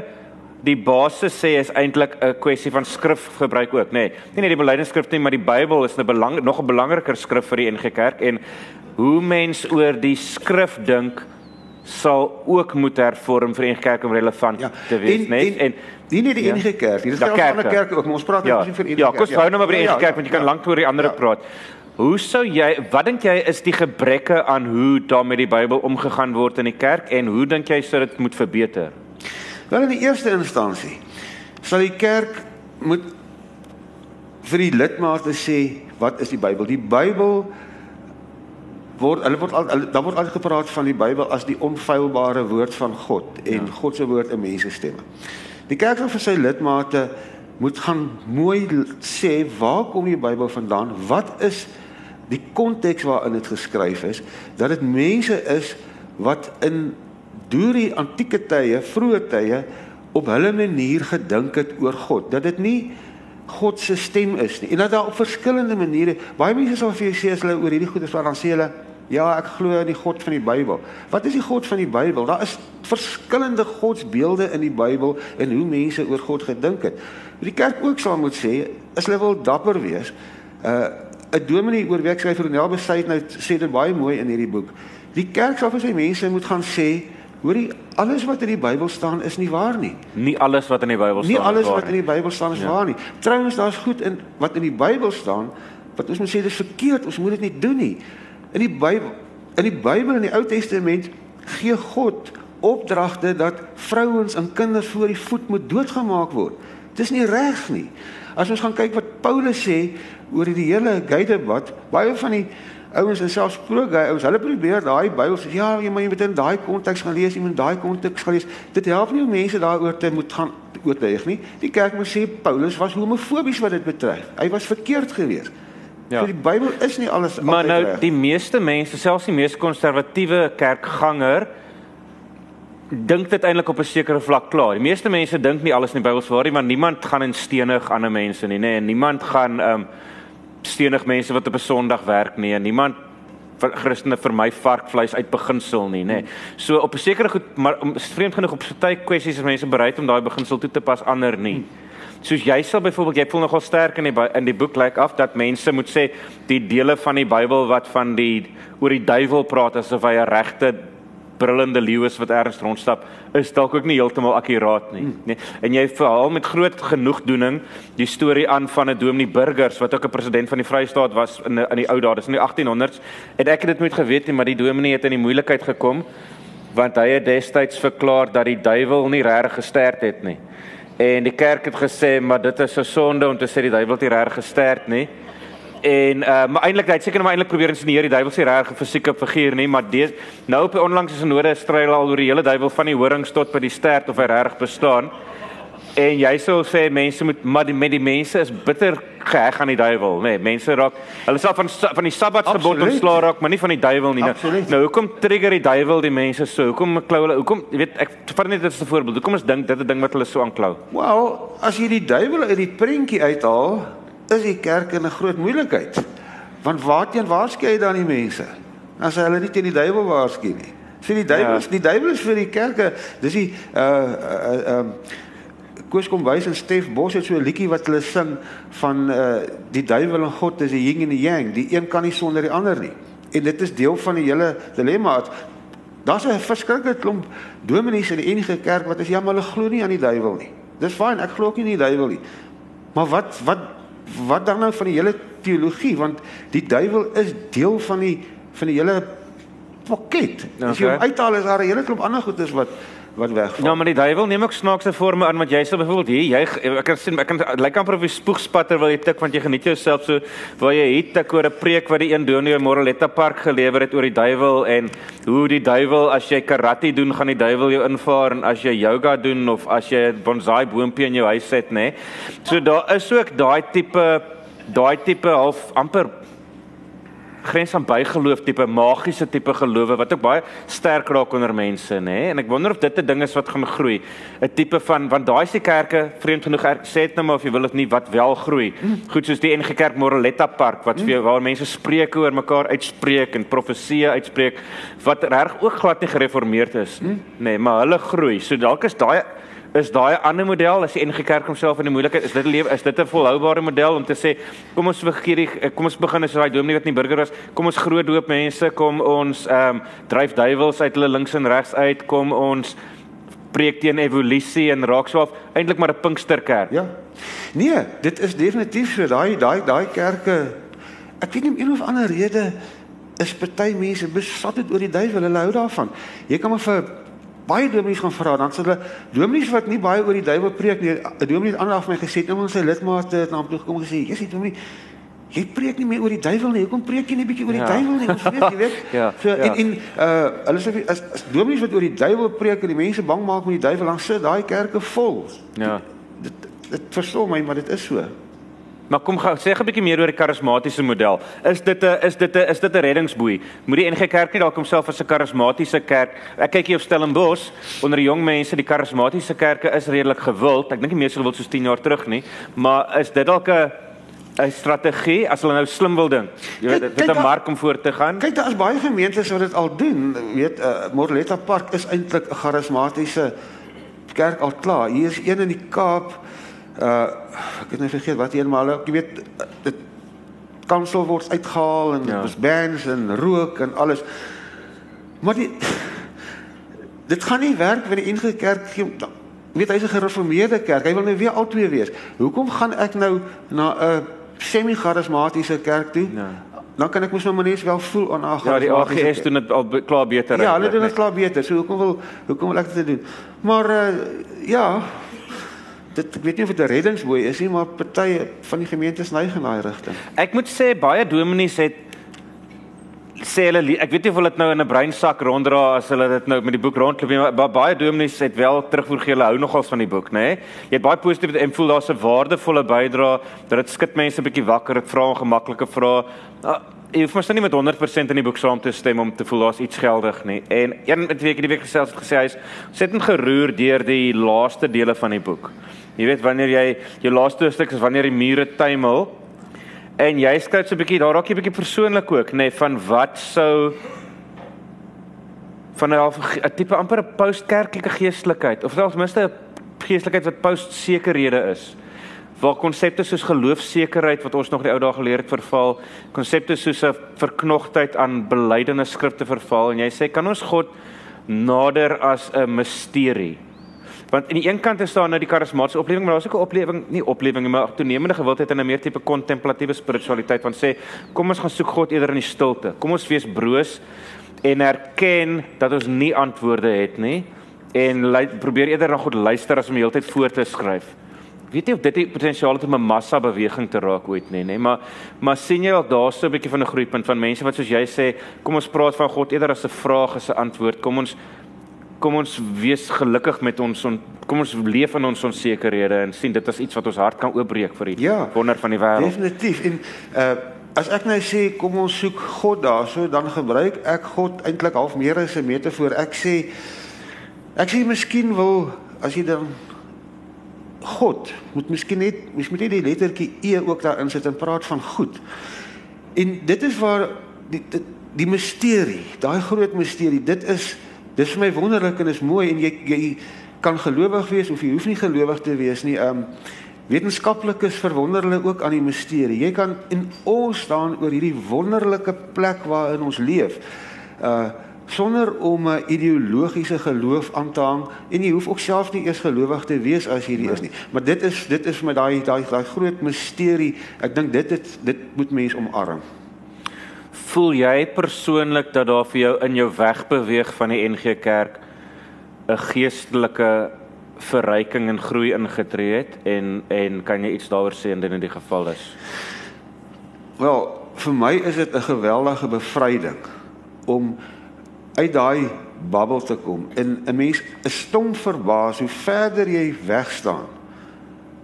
die basis sê is eintlik 'n kwessie van skrifgebruik ook, nê. Nee. Nie net die belydenisskrif nie, maar die Bybel is 'n belang nog 'n belangriker skrif vir die NG Kerk en hoe mens oor die skrif dink sal ook moet hervorm vir enige kerk om relevant ja, te wees, né? En, en nie net die ja, enige kerk, hier is daar ander kerke ook, maar ons praat ja, net vir enige ja, kerk. Ja, kom hou nou maar by die ja, enige kerk want jy kan ja, lank oor die ander ja. praat. Hoe sou jy wat dink jy is die gebreke aan hoe daarmee die Bybel omgegaan word in die kerk en hoe dink jy sou dit moet verbeter? Wel in die eerste instansie sal die kerk moet vir die lidmate sê wat is die Bybel? Die Bybel word hulle word al daar word altyd gepraat van die Bybel as die onfeilbare woord van God en ja. God se woord in mense stemme. Die kerk vir sy lidmate moet gaan mooi sê waar kom die Bybel vandaan? Wat is die konteks waarin dit geskryf is? Dat dit mense is wat in deur die antieke tye, vroeë tye op hulle manier gedink het oor God. Dat dit nie God se stem is nie. En dat daar op verskillende maniere baie mense sal vir jou sê as hulle oor hierdie goeie praat, dan sê hulle Ja, ek glo in die God van die Bybel. Wat is die God van die Bybel? Daar is verskillende godsbeelde in die Bybel en hoe mense oor God gedink het. Die kerk ook sal moet sê, as hulle wil dapper wees, uh 'n dominee oor wie ek skryf Ronel Besuit nou sê dit baie mooi in hierdie boek. Die kerk sal vir sy mense moet gaan sê, hoorie, alles wat in die Bybel staan is nie waar nie. Nie alles wat in die Bybel staan nie. Nie alles wat in die Bybel staan is ja. waar nie. Trouwens, daar's goed in wat in die Bybel staan wat ons moet sê dis verkeerd, ons moet dit nie doen nie. In die Bybel, in die Bybel in die Ou Testament gee God opdragte dat vrouens en kinders voor die voet moet doodgemaak word. Dis nie reg nie. As ons gaan kyk wat Paulus sê oor die hele gay debat, baie van die ouens en selfs pro-gay ouens, hulle probeer daai Bybel sê ja, jy moet in daai konteks gaan lees, jy moet daai konteks gaan lees. Dit help nie om mense daaroor te moet gaan oortuig nie. Die kerk moet sê Paulus was homofobies wat dit betref. Hy was verkeerd geweest. Ja. So die Bybel is nie alles Maar nou die meeste mense, selfs die mees konservatiewe kerkganger dink dit eintlik op 'n sekere vlak klaar. Die meeste mense dink nie alles in die Bybel is waar nie, want niemand gaan in stenig ander mense nie, nê, nee, en niemand gaan ehm um, stenig mense wat op 'n Sondag werk nie, en niemand vir Christene vir my varkvleis uit beginsel nie, nê. Nee. So op 'n sekere goed, maar om vreemd genoeg op party kwessies is mense bereid om daai beginsel toe te pas, ander nie. Soos jy sal byvoorbeeld jy voel nogal sterk in die in die boek lyk like af dat mense moet sê die dele van die Bybel wat van die oor die duiwel praat asof hy 'n regte brullende leeu's wat ergens rondstap is dalk ook nie heeltemal akkuraat nie, nê. Nee. En jy verhaal met groot genoegdoening die storie aan van 'n Dominee Burgers wat ook 'n president van die Vrystaat was in in die ou dae, dis in die 1800s. En ek het dit nooit geweet nie, maar die Dominee het in die moeilikheid gekom want hy het destyds verklaar dat die duiwel nie regtig gesterf het nie. En die kerk het gesê maar dit is 'n sonde om te sê die duiwel het nie regtig gesterf nie. En uh maar eintlik hy het seker maar eintlik probeer insinueer die duiwel se regte fisieke figuur nie, maar dis nou op die onlangse synode stryl al oor die hele duiwel van die horings tot by die stert of hy reg bestaan. En jy sou sê mense moet maar die met die mense is bitter geheg aan die duiwel, nê. Nee, mense raak hulle sal van van die sabbatgebod ontslaa raak, maar nie van die duiwel nie. Nou, nou hoekom trigger die duiwel die mense so? Hoekom klou hulle? Hoekom jy weet ek vat net dit as 'n voorbeeld. Hoekom is dink dit 'n ding wat hulle so aanklou? Wel, as jy die duiwel uit die prentjie uithaal, is die kerk in 'n groot moeilikheid. Want waarteen waarsku jy dan die mense? As hulle nie teen die duiwel waarsku nie. Sê die duiwel ja. die duiwel is vir die kerke. Dis die uh uh um Koos kom wys en Stef Bos het so 'n liedjie wat hulle sing van uh die duiwel en God is die yin en die yang. Die een kan nie sonder die ander nie. En dit is deel van die hele dilemma. Daar's 'n verskriklike klomp dominees in die enige kerk wat as jy maar hulle glo nie aan die duiwel nie. Dis fyn, ek glo ook nie in die duiwel nie. Maar wat wat wat dan nou van die hele teologie want die duiwel is deel van die van die hele pakket. Okay. As jy hom uithaal is daar 'n hele klomp ander goedes wat wat wegval. Nou maar die duiwel neem ook snaakse forme aan wat jy sê byvoorbeeld hier jy ek kan sien ek kan lyk amper of jy spoegspatter wil jy tik want jy geniet jouself so waar jy het tik oor 'n preek wat die een dominee in Moreletta Park gelewer het oor die duiwel en hoe die duiwel as jy karate doen gaan die duiwel jou invaar en as jy yoga doen of as jy 'n bonsai boontjie in jou huis het nê. So daar is ook daai tipe daai tipe half amper grens aan bygeloof tipe magiese tipe gelowe wat ook baie sterk raak onder mense nê? En ek wonder of dit 'n ding is wat gaan groei. 'n tipe van want daai se kerke vreemd genoeg sê dit nou maar of jy wil of nie wat wel groei. Goed soos die NG Kerk Moreletta Park wat vir waar mense spreuke oor mekaar uitspreek en profeseë uitspreek wat reg ook glad nie gereformeerd is nê? Maar hulle groei. So dalk is daai is daai ander model as die NG Kerk homself in die moeilikheid is dit 'n lewe is dit 'n volhoubare model om te sê kom ons vergeet die kom ons begin as daai dominee wat nie burger was kom ons groot doop mense kom ons ehm um, dryf duiwels uit hulle links en regs uit kom ons preek teen evolusie en raak swaaf eintlik maar 'n Pinksterkerk. Ja. Nee dit is definitief so daai daai daai kerke ek weet nie om een of ander rede is party mense besat het oor die duiwel hulle hou daarvan. Jy kan maar vir baie dominees gaan vra dan sê hulle dominees wat nie baie oor die duiwel preek nie 'n dominee het vir my gesê nou ons sy lidmate het na hom toe gekom gesê jy sê dominee jy preek nie meer oor die duiwel nie. Hoekom preek jy nie bietjie oor die ja. duiwel nie? Ons weet jy weet. Ja, so ja. en en uh hulle sê as, as dominees wat oor die duiwel preek en die mense bang maak met die duiwel dan sit daai kerke vol. Ja. Dit dit verstom my maar dit is so Maar kom gou, sê 'n bietjie meer oor die karismatiese model. Is dit 'n is dit 'n is dit 'n reddingsboei? Moet die NG Kerk nie dalk homself as 'n karismatiese kerk? Ek kyk hier op Stellenbosch onder jong mense, die karismatiese kerke is redelik gewild. Ek dink nie meer so gewild soos 10 jaar terug nie, maar is dit dalk 'n 'n strategie as hulle nou slim wil dink. Jy weet, dit 'n mark om voor te gaan. Kyk, daar is baie gemeentes wat dit al doen. Jy weet, uh, Morletta Park is eintlik 'n karismatiese kerk al klaar. Hier is een in die Kaap uh ek het net vergeet wat eenmal ek weet dit kansel word uitgehaal en ja. bands en rook en alles. Maar die dit gaan nie werk wanneer die enige kerk weet hy's 'n gereformeerde kerk. Hy wil nou weer albei wees. Hoekom gaan ek nou na 'n semi-charismatiese kerk toe? Ja. Dan kan ek mos nou maar net wel voel aan ag. Ja, die AGS doen dit al klaar beter. Ja, hulle doen dit klaar beter. So hoekom wil hoekom wil ek dit doen? Maar uh ja, dit ek weet nie of dit 'n reddingsboei is nie, maar party van die gemeentes neig in daai rigting. Ek moet sê baie dominees het sê hulle ek weet nie of hulle dit nou in 'n breinsak ronddra as hulle dit nou met die boek rondloop nie, maar baie dominees het wel terugvoer gegee hulle hou nogals van die boek, nê? Nee? Jy het baie positief en voel daar's 'n waardevolle bydrae dat dit skud mense 'n bietjie wakker, dit vra ongemaklike vrae. Ah, jy hoef mos nou nie met 100% in die boek saam te stem om te voel daar's iets geldig nie. En een week in die week gesels het gesê hy's ontsettend geroer deur die laaste dele van die boek. Jy weet wanneer jy jou laaste stuk is wanneer die mure tuimel en jy skryf so 'n bietjie daar raak jy 'n bietjie persoonlik ook, nê, nee, van wat sou van 'n tipe amper 'n postkerklike geestelikheid of selfs minste 'n geestelikheid wat postsekerhede is waar konsepte soos geloofsekerheid wat ons nog die ou dae geleer het verval, konsepte soos 'n verknogtheid aan belydende skrifte verval en jy sê kan ons God nader as 'n misterie. Want aan die een kant is daar nou die karismatiese oplewing, maar daar's ook 'n oplewing, nie oplewing nie, maar toenemende gewildheid in 'n meer tipe kontemplatiewe spiritualiteit van sê kom ons gaan soek God eerder in die stilte. Kom ons wees broos en erken dat ons nie antwoorde het nie en probeer eerder na God luister as om die hele tyd voor te skryf weet nie of dit die potensiaal het om 'n massa beweging te raak ooit nie, nê, maar maar sien jy al daarso 'n bietjie van 'n groeipunt van mense wat soos jy sê, kom ons praat van God eerder as 'n vraag as 'n antwoord. Kom ons kom ons wees gelukkig met ons on, kom ons leef in ons onsekerhede en sien dit as iets wat ons hart kan oopbreek vir die ja, wonder van die wêreld. Definitief. En uh as ek nou sê kom ons soek God daarso, dan gebruik ek God eintlik half meer as 'n metafoor. Ek sê ek sê miskien wil as jy dan God moet miskien net mens moet net die lettertjie e ook daarin sit en praat van goed. En dit is waar die die, die misterie, daai groot misterie, dit is dis vir my wonderlik en is mooi en jy jy kan gelowig wees of jy hoef nie gelowig te wees nie. Um wetenskaplikes verwonder hulle ook aan die misterie. Jy kan in ons staan oor hierdie wonderlike plek waarin ons leef. Uh sonder om 'n ideologiese geloof aan te hang en jy hoef ook self nie eers gelowig te wees as jy hier is nie. Maar dit is dit is met daai daai daai groot misterie. Ek dink dit het, dit moet mense omarm. Voel jy persoonlik dat daar vir jou in jou weg beweeg van die NG Kerk 'n geestelike verryking en groei ingetree het en en kan jy iets daaroor sê indien dit die geval is? Wel, vir my is dit 'n geweldige bevryding om uit daai babbel te kom. En 'n mens is stom verbaas hoe verder jy weg staan.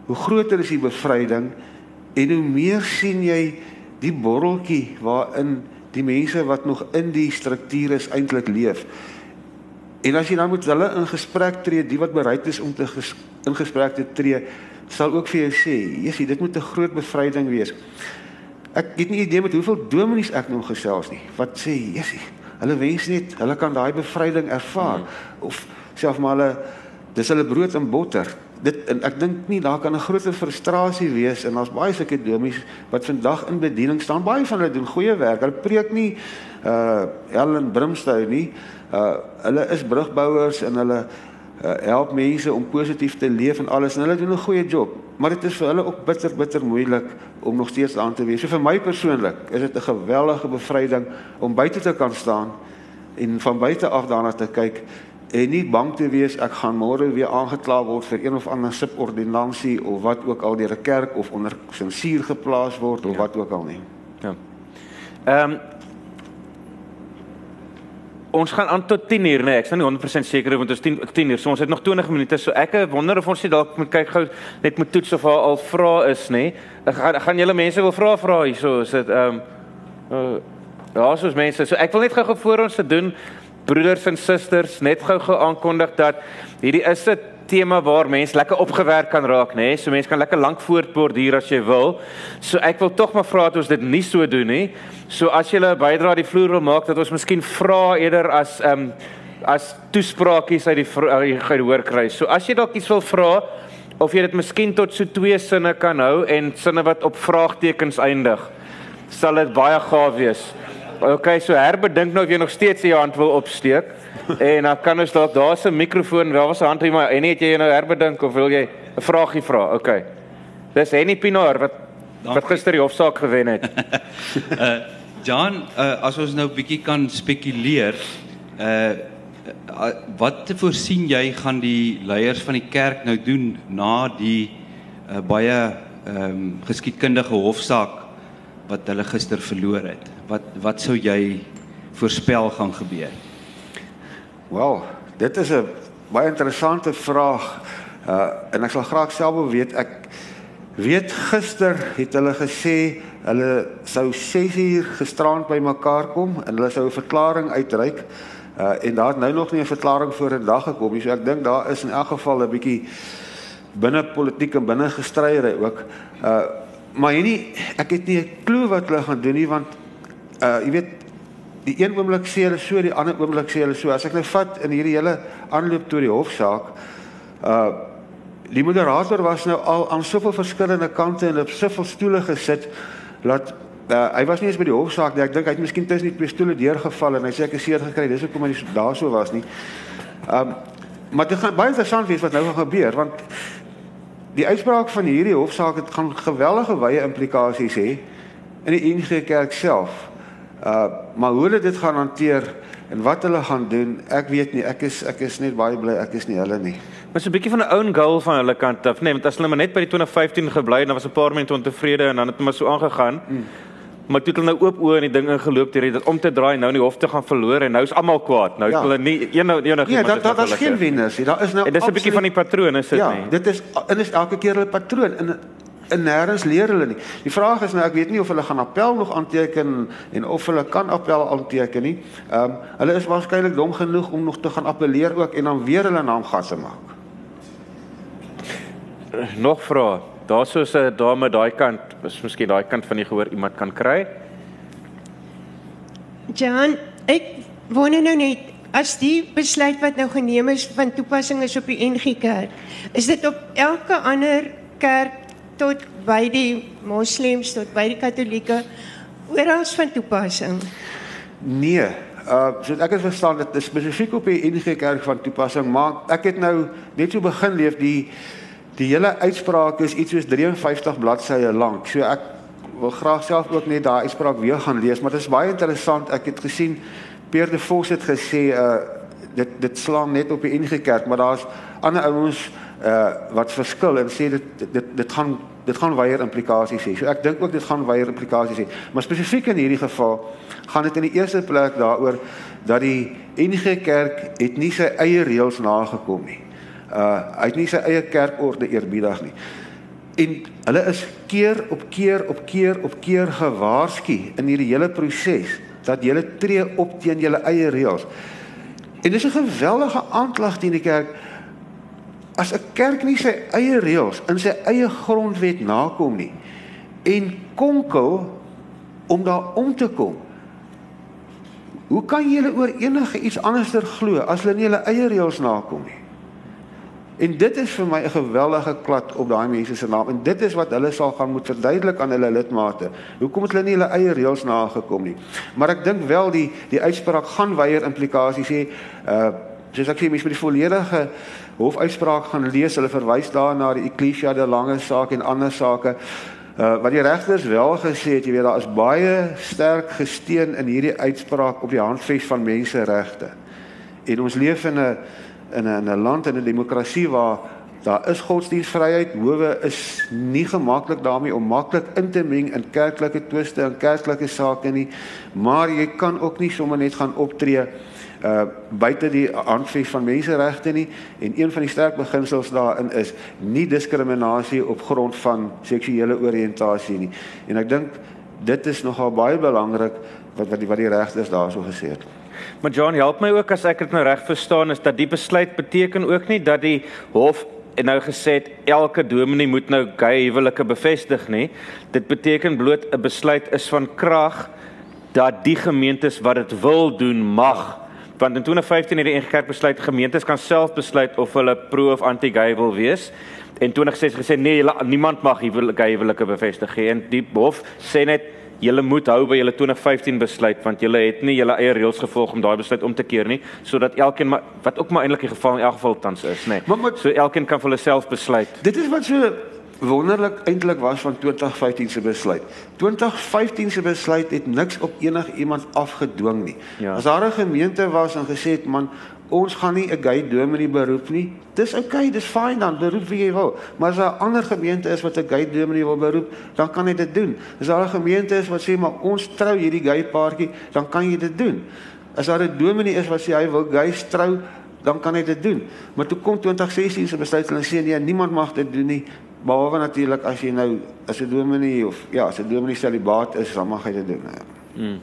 Hoe groter is die bevryding en hoe meer sien jy die borreltjie waarin die mense wat nog in die struktuur is eintlik leef. En as jy dan met hulle in gesprek tree, die wat bereid is om te ges, in gesprek te tree, sal ook vir jou sê, "Jessie, dit moet 'n groot bevryding wees." Ek het nie idee met hoeveel dominees ek nog gesels nie. Wat sê Jessie? Hulle wens net hulle kan daai bevryding ervaar mm. of selfs maar hulle dis hulle brood en botter. Dit en ek dink nie daar kan 'n groot frustrasie wees en daar's baie sulke domies wat vandag in bediening staan. Baie van hulle doen goeie werk. Hulle preek nie uh Ellen Brimstone nie. Uh hulle is brugbouers en hulle uh, help mense om positief te leef en alles en hulle doen 'n goeie job. Maar dit is vir hulle ook bitter bitter moeilik om nog steeds aan te wees. So vir my persoonlik is dit 'n geweldige bevryding om buite te kan staan en van buite af daarna te kyk en nie bang te wees ek gaan môre weer aangekla word vir een of ander subordinansie of wat ook al deur 'n kerk of onder sensuur geplaas word of ja. wat ook al nie. Ja. Ehm um, ons gaan aan tot 10 uur, nee, ek is nou nie 100% seker want ons 10 10 uur, so ons het nog 20 minute. So ek wonder of ons nie dalk moet kyk gou net met toets of haar al vra is, nê. Ek gaan gaan julle mense wil vra vra hierso, is dit ehm um, uh, ja, soos mense. So ek wil net gou-gou voor ons te doen broeders en susters net gou-gou aankondig dat hierdie is 'n tema waar mense lekker opgewerk kan raak, nê? Nee? So mense kan lekker lank voortborduur as jy wil. So ek wil tog maar vra dat ons dit nie so doen nie. So as jy 'n bydra die vloer wil maak dat ons miskien vra eerder as ehm um, as toespraakies uit die gehoor kry. So as jy dalk iets wil vra of jy dit miskien tot so twee sinne kan hou en sinne wat op vraagtekens eindig, sal dit baie gaaf wees. Okay, so herbedink nou of jy nog steeds jou hand wil opsteek en dan kan ons dalk daar's 'n mikrofoon, daar was 'n hand hier maar en het jy nou herbedink of wil jy 'n vraagie vra? Okay. Dis Henny Pinaar wat Dank wat gister die hofsaak gewen het. uh Jan, uh, as ons nou bietjie kan spekuleer, uh wat voorsien jy gaan die leiers van die kerk nou doen na die uh, baie ehm um, geskiedkundige hofsaak wat hulle gister verloor het? Wat wat sou jy voorspel gaan gebeur? Wel, dit is 'n baie interessante vraag. Uh en ek sal graag self wil weet ek weet gister het hulle gesê hulle sou 6 uur gisterand by mekaar kom en hulle sou 'n verklaring uitreik. Uh en daar het nou nog nie 'n verklaring voor in dag gekom nie. So ek dink daar is in elk geval 'n bietjie binne politiek en binne gestryery ook. Uh maar hierdie ek het nie 'n klou wat hulle gaan doen nie want uh jy weet die een oomblik sê hulle so, die ander oomblik sê hulle so. As ek nou vat in hierdie hele aanloop tot die hofsaak, uh die moderator was nou al aan soveel verskillende kante en op soveel stoele gesit dat uh, hy was nie eens by die hofsaak nie. Ek dink hy het miskien tussen die twee stoele deurgeval en hy sê ek is seer gekry. Dis hoekom hy daarso was nie. Um maar dit gaan baie interessant wees wat nou gaan gebeur want die uitspraak van hierdie hofsaak het gaan geweldige wye implikasies hê in die NG Kerk self. Uh maar hoe hulle dit gaan hanteer en wat hulle gaan doen, ek weet nie. Ek is ek is net baie bly ek is nie hulle nie. Maar so 'n bietjie van 'n own goal van hulle kant af. Nee, want as hulle maar net by die 2015 gebly het, dan was 'n paar mense ontevrede en dan het hulle maar so aangegaan. Mm. Maar toe het hulle nou oop oë en die ding ingeloop deur dit om te draai nou in die hof te gaan verloor en nou is almal kwaad. Nou ja. hulle nie een nou enig Nee, dat dat is geen wenners nie. Daar is nou En dis 'n bietjie van die patroon is dit ja, nie. Ja, dit is en is elke keer hulle patroon in en nêrens leer hulle nie. Die vraag is nou ek weet nie of hulle gaan appel nog aanteken en of hulle kan appel aanteken nie. Ehm um, hulle is waarskynlik dom genoeg om nog te gaan appeleer ook en dan weer hulle naam gas te maak. Nog vra. Daar's so 'n dame daai kant, is miskien daai kant van die gehoor iemand kan kry. Jan, ek wonder nou net as die besluit wat nou geneem is van toepassing is op die NG Kerk, is dit op elke ander kerk tot by die moslems tot by die katolieke oral van toepassing? Nee, uh so ek het verstaan dit is spesifiek op die NG Kerk van toepassing, maar ek het nou net so begin leef die die hele uitspraak is iets soos 53 bladsye lank. So ek wil graag self ook net daai uitspraak weer gaan lees, maar dit is baie interessant. Ek het gesien Pierre de Vos het gesê uh dit dit slaan net op die NG Kerk, maar daar's ander ouens uh wat verskil en sê dit dit dit gaan dit gaan weier implikasies hê. So ek dink ook dit gaan weier implikasies hê. Maar spesifiek in hierdie geval gaan dit in die eerste plek daaroor dat die NG Kerk het nie sy eie reëls nagekom nie. Uh hy het nie sy eie kerkorde eerbiedig nie. En hulle is keer op keer op keer op keer gewaarsku in hierdie hele proses dat julle tree op teen julle eie reëls. En dis 'n geweldige aanklag teen die kerk as 'n kerk nie sy eie reëls in sy eie grondwet nakom nie en konkel om daar om te kom. Hoe kan julle oor enige iets anderster glo as hulle nie hulle eie reëls nakom nie? En dit is vir my 'n geweldige klad op daai mense se naam en dit is wat hulle sal gaan moet verduidelik aan hulle lidmate. Hoekom het hulle nie hulle eie reëls nagekom nie? Maar ek dink wel die die uitspraak gaan weier implikasies hê. Uh soos ek sê mens moet die volledige hofuitspraak gaan lees. Hulle verwys daar na die Ecclesia de Lange saak en ander sake. Uh wat die regters wel gesê het, jy weet daar is baie sterk gesteun in hierdie uitspraak op die handves van menseregte. En ons leef in 'n in 'n 'n land in 'n demokrasie waar daar is godsdienstvryheid, howe is nie gemaklik daarmee om maklik in te meng in kerklike twiste en kerklike sake nie, maar jy kan ook nie sommer net gaan optree uh buite die handves van menseregte nie en een van die sterk beginsels daarin is nie diskriminasie op grond van seksuele oriëntasie nie. En ek dink dit is nogal baie belangrik wat wat die wat die regters daarso gesê het. Maar John, help my ook as ek dit nou reg verstaan is dat die besluit beteken ook nie dat die hof en nou gesê het elke dominee moet nou gay huwelike bevestig nie. Dit beteken bloot 'n besluit is van krag dat die gemeentes wat dit wil doen mag. Want in 2015 het die NG Kerk besluit gemeentes kan self besluit of hulle pro of anti-gay wil wees. En 2016 gesê nee, niemand mag huwelike huwelike bevestig nie. En die hof sê net julle moet hou by julle 2015 besluit want julle het nie julle eie reëls gevolg om daai besluit om te keer nie sodat elkeen maar wat ook maar eintlik die geval in elk geval tans is nê. Nee. So elkeen kan vir hulle self besluit. Dit is wat so wonderlik eintlik was van 2015 se besluit. 2015 se besluit het niks op enige iemand afgedwing nie. Ja. As daar 'n gemeente was en gesê het man ons gaan nie 'n gay dominee beroep nie. Dis oukei, okay, dis fyn dan beroep wie jy wil. Maar as 'n ander gemeente is wat 'n gay dominee wil beroep, dan kan jy dit doen. As daar 'n gemeente is wat sê maar ons trou hierdie gay paartjie, dan kan jy dit doen. As daar 'n dominee is wat sê hy wil gays trou, dan kan hy dit doen. Maar toe kom 2016 se besluit hulle sê nee, niemand mag dit doen nie. Behalwe natuurlik as jy nou as 'n dominee of ja, as 'n dominee celibaat is, dan mag hy dit doen. Ja.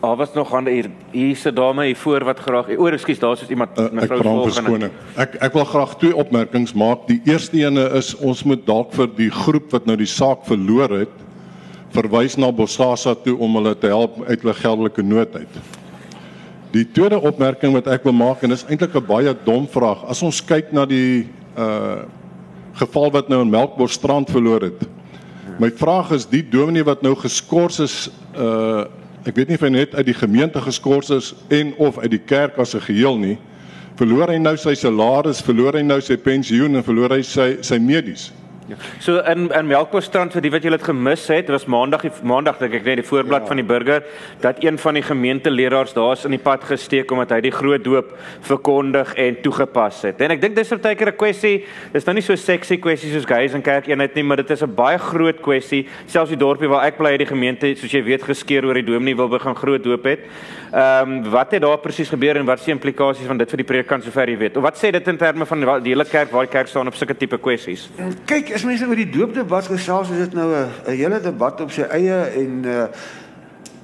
Daar was nog aan hier hier's 'n dame hier voor wat graag. O, ekskuus, daar's is iemand Uh, ek mevrou verskoning. Ek ek wil graag twee opmerkings maak. Die eerste ene is ons moet dalk vir die groep wat nou die saak verloor het verwys na Bosasa toe om hulle te help uit hulle geldelike nood uit. Die tweede opmerking wat ek wil maak en dis eintlik 'n baie dom vraag. As ons kyk na die uh geval wat nou in Melkbosstrand verloor het. My vraag is die dominee wat nou geskort is uh ek weet nie of hy net uit die gemeente geskort is en of uit die kerk as 'n geheel nie. Verloor hy nou sy salaris, verloor hy nou sy pensioen en verloor hy sy sy medies. So in in Melkbosstrand vir die wat julle dit gemis het, was maandag maandag dink ek net die voorblad ja. van die burger dat een van die gemeenteleraars daar's in die pad gesteek omdat hy die groot doop verkondig en toegepas het. En ek dink dis partykeer 'n kwessie, dis nou nie so sexy kwessie soos guys in kerk eenheid nie, maar dit is 'n baie groot kwessie. Selfs die dorpie waar ek bly het die gemeente, soos jy weet, geskeer oor die dominee wil begin groot doop het. Ehm um, wat het daar presies gebeur en wat is die implikasies van dit vir die predikant sover jy weet? Of wat sê dit in terme van die hele kerk waar die kerk staan op sulke tipe kwessies? Kyk, as mense oor die doopdebat gesels, is dit nou 'n hele debat op sy eie en uh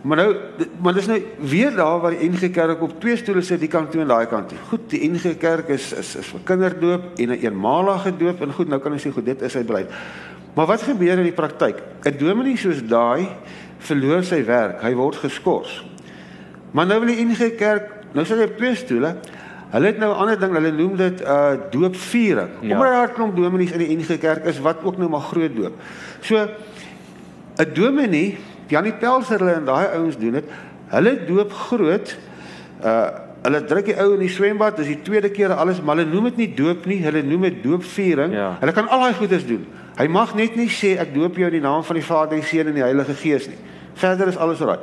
maar nou maar dis nou weer daar waar die NG Kerk op twee stoele sit, die kant toe en daai kant toe. Goed, die NG Kerk is is is vir kinderdoop en 'n eenmalige doop en goed, nou kan ons sê goed, dit is uit beleid. Maar wat gebeur in die praktyk? 'n Dominee soos daai verloor sy werk, hy word geskort. Maar nou wil die NG Kerk, nou sit hy op twee stoele. Hulle het nou 'n ander ding, hulle noem dit uh doopviering. Ja. Ja. Omdat daar 'n klomp dominees in die NG Kerk is wat ook nou maar groot doop. So 'n dominee, Janie Pelser hulle en daai ouens doen dit. Hulle doop groot. Uh hulle druk die ou in die swembad, dis die tweede keer alles, maar hulle noem dit nie doop nie, hulle noem dit doopviering. Ja. Hulle kan al daai goedes doen. Hy mag net nie sê ek doop jou in die naam van die Vader, die Seun en die Heilige Gees nie. Verder is alles reg.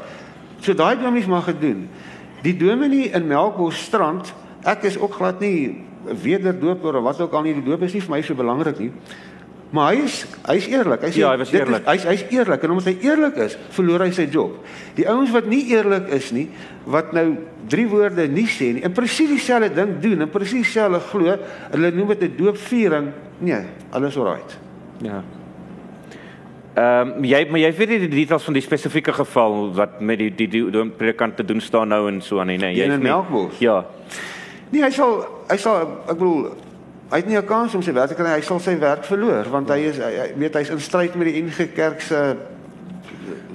So daai dominees mag dit doen. Die dominee in Melkbosstrand, ek is ook glad nie 'n wederdoper of wat ook al nie, die doop is nie vir my so belangrik nie. Maar hy is hy's eerlik. Hy sê Ja, hy was dit eerlik. Is, hy's hy's eerlik en omdat hy eerlik is, verloor hy sy job. Die ouens wat nie eerlik is nie, wat nou drie woorde nie sê nie en presies dieselfde ding doen en presies dieselfde glo, hulle noem dit 'n doopviering. Nee, alles alright. Ja. Ehm um, jy maar jy weet nie die details van die spesifieke geval wat met die die, die, die predikant te doen staan nou en so aan nie, nee. Die Jy in is nie- Melkbos? Ja. Nee, hy sal hy sal ek bedoel hy het nie 'n kans om sy werk te kry, hy sal sy werk verloor want hy is hy, hy weet hy's in stryd met die NG Kerk se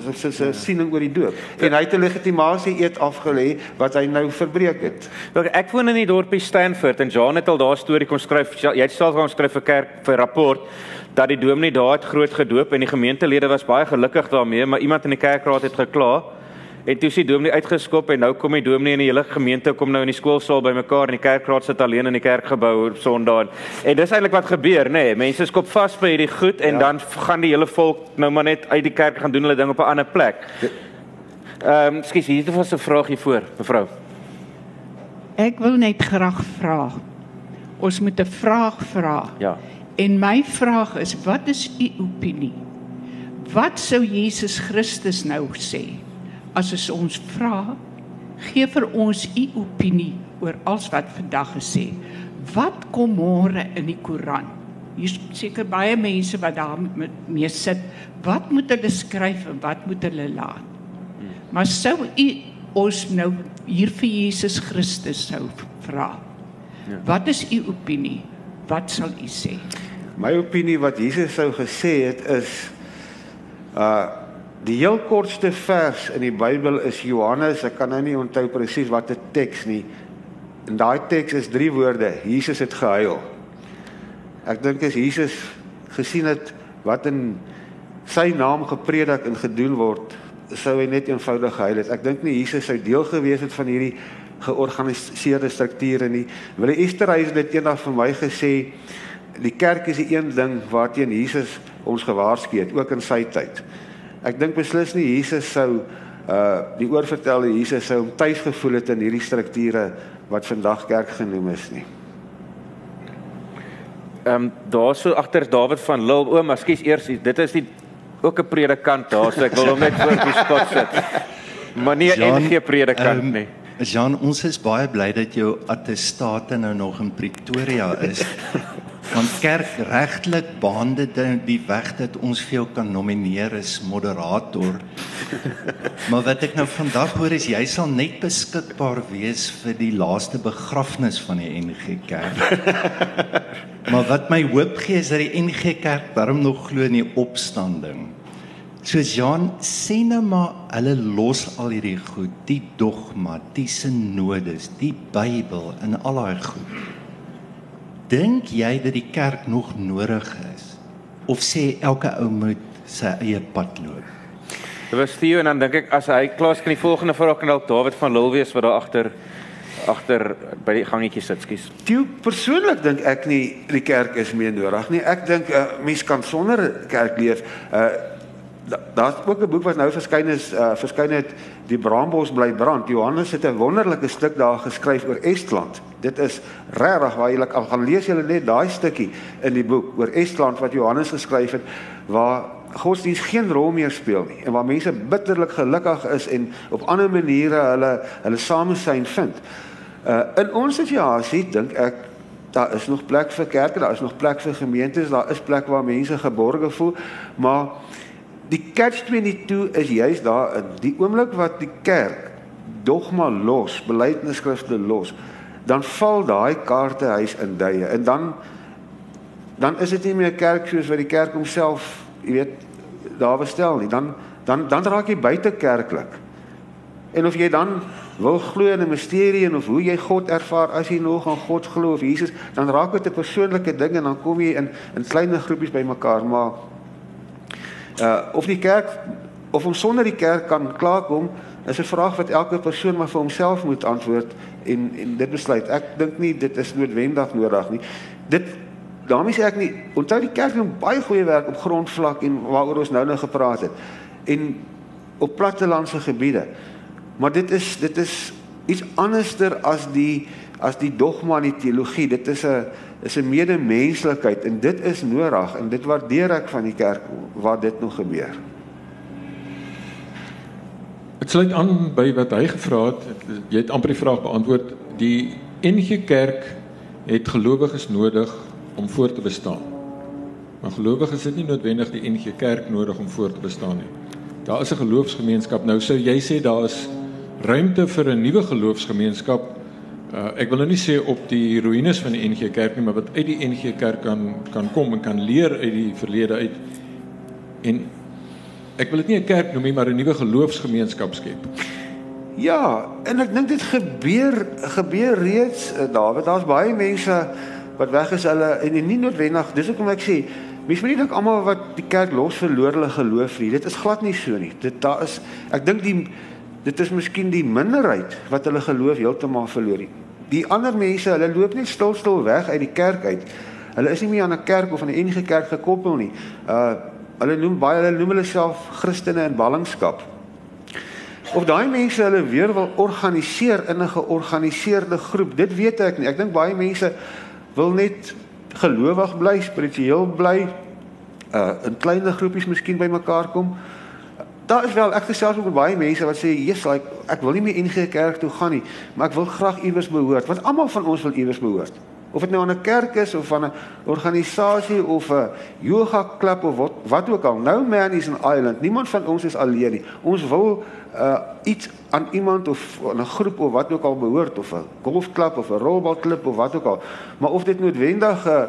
se se, se siening oor die doop. En hy het 'n legitimasie eet afgelê wat hy nou verbreek het. Ek ek woon in die dorpie Stanford en Jan het al daar storie kon skryf. Jy het self gaan skryf vir kerk vir rapport dat die dominee daar het groot gedoop en die gemeentelede was baie gelukkig daarmee, maar iemand in die kerkraad het gekla. En toe is die dominee uitgeskop en nou kom die dominee en die hele gemeente kom nou in die skoolsaal bymekaar en die kerkraad sit alleen in die kerkgebou op Sondag. En dis eintlik wat gebeur, nê? Nee, mense skop vas by hierdie goed en ja. dan gaan die hele volk nou maar net uit die kerk gaan doen hulle ding op 'n ander plek. Ehm, um, skus, hier het 'n vraag hier voor, mevrou. Ek wil net graag vra. Ons moet 'n vraag vra. Ja. En my vraag is, wat is u opinie? Wat sou Jesus Christus nou sê as ons ons vra? Gee vir ons u opinie oor alles wat vandag gesê. Wat kom môre in die Koran? Hier's seker baie mense wat daar mee sit. Wat moet hulle skryf en wat moet hulle laat? Maar sou u ons nou hier vir Jesus Christus sou vra? Ja. Wat is u opinie? Wat sal u sê? My opinie wat Jesus sou gesê het is uh die heel kortste vers in die Bybel is Johannes, ek kan nou nie onthou presies wat 'n teks nie. En daai teks is drie woorde. Jesus het gehuil. Ek dink as Jesus gesien het wat in sy naam gepredik en gedoen word, sou hy net eenvoudig gehuil het. Ek dink nie Jesus sou deel gewees het van hierdie georganiseerde strukture nie. Wil Esther hy het eendag vir my gesê, die kerk is die een ding waarteen Jesus ons gewaarsku het, ook in sy tyd. Ek dink beslis nie Jesus sou uh die oorvertelde Jesus sou hom tuis gevoel het in hierdie strukture wat vandag kerk genoem is nie. Ehm um, daar so agter David van Lille. O, maar skus eers, dit is die ook 'n predikant daar, so ek wil hom net voor die spot sit. Maar nie 'n Jan, NG predikant ehm, nie. Jean, ons is baie bly dat jou attestate nou nog in Pretoria is. Want kerk regtelik baande dit die weg dat ons vir jou kan nomineer as moderator. maar wat ek nou vandag hoor is jy sal net beskikbaar wees vir die laaste begrafnis van die NG Kerk. maar wat my hoop gee is dat die NG Kerk darm nog glo in die opstanding. Soos Jan sê nou maar hulle los al hierdie goed, die dogma, die sinodes, die Bybel en al daai goed. Dink jy dat die kerk nog nodig is of sê elke ou moet sy eie pad loop? Dit was Theo en dan dink ek as hy klaar is kan die volgende vraag kan dalk David van Lille wees wat daar agter agter by die gangetjie sit, skus. Toe persoonlik dink ek nie die kerk is meer nodig nie. Ek dink 'n uh, mens kan sonder kerk leef. Uh daar's ook 'n boek wat nou verskyn is, uh verskyn het die Braambos bly brand. Johannes het 'n wonderlike stuk daar geskryf oor Estland. Dit is regtig waar jy al gaan lees jy net daai stukkie in die boek oor Estland wat Johannes geskryf het waar godsdienst geen rol meer speel nie en waar mense bitterlik gelukkig is en op ander maniere hulle hulle samesyn vind. Uh in ons situasie dink ek daar is nog plek vir kerke, daar is nog plek vir gemeentes, daar is plek waar mense geborge voel, maar die catch 22 is juist daar in die oomblik wat die kerk dogma los, belydenisskrifte los, dan val daai kaartehuis in duie en dan dan is dit nie meer kerk soos wat die kerk homself, jy weet, daar bestel nie. Dan dan dan raak jy buite kerklik. En of jy dan wil glo in 'n misterie en of hoe jy God ervaar as jy nog aan God glo of Jesus, dan raak dit 'n persoonlike ding en dan kom jy in in klein groepies bymekaar, maar uh of die kerk of om sonder die kerk kan klaarkom is 'n vraag wat elke persoon maar vir homself moet antwoord en en dit besluit. Ek dink nie dit is noodwendig nodig nie. Dit daarmee sê ek nie onthou die kerk doen baie goeie werk op grondvlak en waaroor ons nou nou gepraat het. En op plattelandse gebiede. Maar dit is dit is iets anderster as die as die dogma en die teologie. Dit is 'n is 'n medemenslikheid en dit is nodig en dit waardeer ek van die kerk waar dit nog gebeur. Dit sluit aan by wat hy gevra het. Jy het amper die vraag beantwoord. Die NG Kerk het gelowiges nodig om voort te bestaan. Maar gelowiges het nie noodwendig die NG Kerk nodig om voort te bestaan nie. Daar is 'n geloofsgemeenskap. Nou sou jy sê daar is ruimte vir 'n nuwe geloofsgemeenskap Uh, ek wil nou nie sê op die ruïnes van die NG Kerk nie, maar wat uit die NG Kerk kan kan kom en kan leer uit die verlede uit. En ek wil dit nie 'n kerk noem nie, maar 'n nuwe geloofsgemeenskap skep. Ja, en ek dink dit gebeur gebeur reeds uh, Dawid. Daar's baie mense wat weg is hulle en, en nie noodwendig. Dis hoekom ek sê Mens moet nie dink almal wat die kerk los verloor hulle geloof nie. Dit is glad nie so nie. Dit daar is ek dink die dit is miskien die minderheid wat hulle geloof heeltemal verloor het. Die ander mense, hulle loop net stil-stil weg uit die kerk uit. Hulle is nie meer aan 'n kerk of aan 'n enige kerk gekoppel nie. Uh hulle noem baie hulle noem hulle self Christene in ballingskap. Of daai mense hulle weer wil organiseer in 'n georganiseerde groep, dit weet ek nie. Ek dink baie mense wil net gelowig bly, spiritueel bly, uh in kleiner groepies miskien bymekaar kom. Daar is wel ek gesels met baie mense wat sê, "Jesus, like, ek wil nie meer NG Kerk toe gaan nie, maar ek wil graag iewers behoort." Want almal van ons wil iewers behoort. Of dit nou aan 'n kerk is of aan 'n organisasie of 'n yoga klub of wat wat ook al. No man is an island. Niemand van ons is alleen nie. Ons wil uh iets aan iemand of aan 'n groep of wat ook al behoort of 'n golfklub of 'n rolbalklub of wat ook al. Maar of dit noodwendig 'n uh,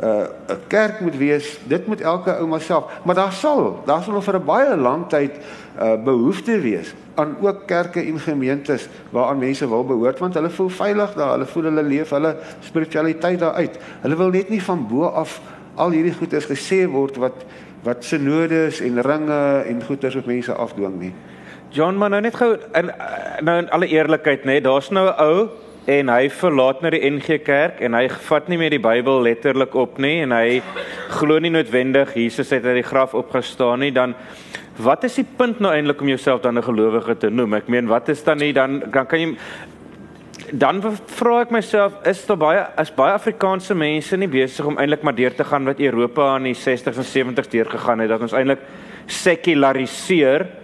'n uh, kerk moet wees, dit moet elke ouma self, maar daar sal, daar sal vir 'n baie lang tyd uh behoefte wees aan ook kerke en gemeentes waaraan mense wil behoort want hulle voel veilig daar, hulle voel hulle leef hulle spiritualiteit daar uit. Hulle wil net nie van bo af al hierdie goeders gesê word wat wat sinodes en ringe en goeders op mense afdwing nie. John, maar nou net gou in nou in alle eerlikheid nê, nee, daar's nou 'n ou en hy verlaat nou die NG Kerk en hy vat nie meer die Bybel letterlik op nie en hy glo nie noodwendig Jesus het uit die graf opgestaan nie dan wat is die punt nou eintlik om jouself dan 'n gelowige te noem? Ek meen wat is dan nie dan dan kan jy dan vra ek myself is daar baie is baie Afrikaanse mense nie besig om eintlik maar deur te gaan wat Europa in die 60s en 70s deur gegaan het dat ons eintlik sekulariseer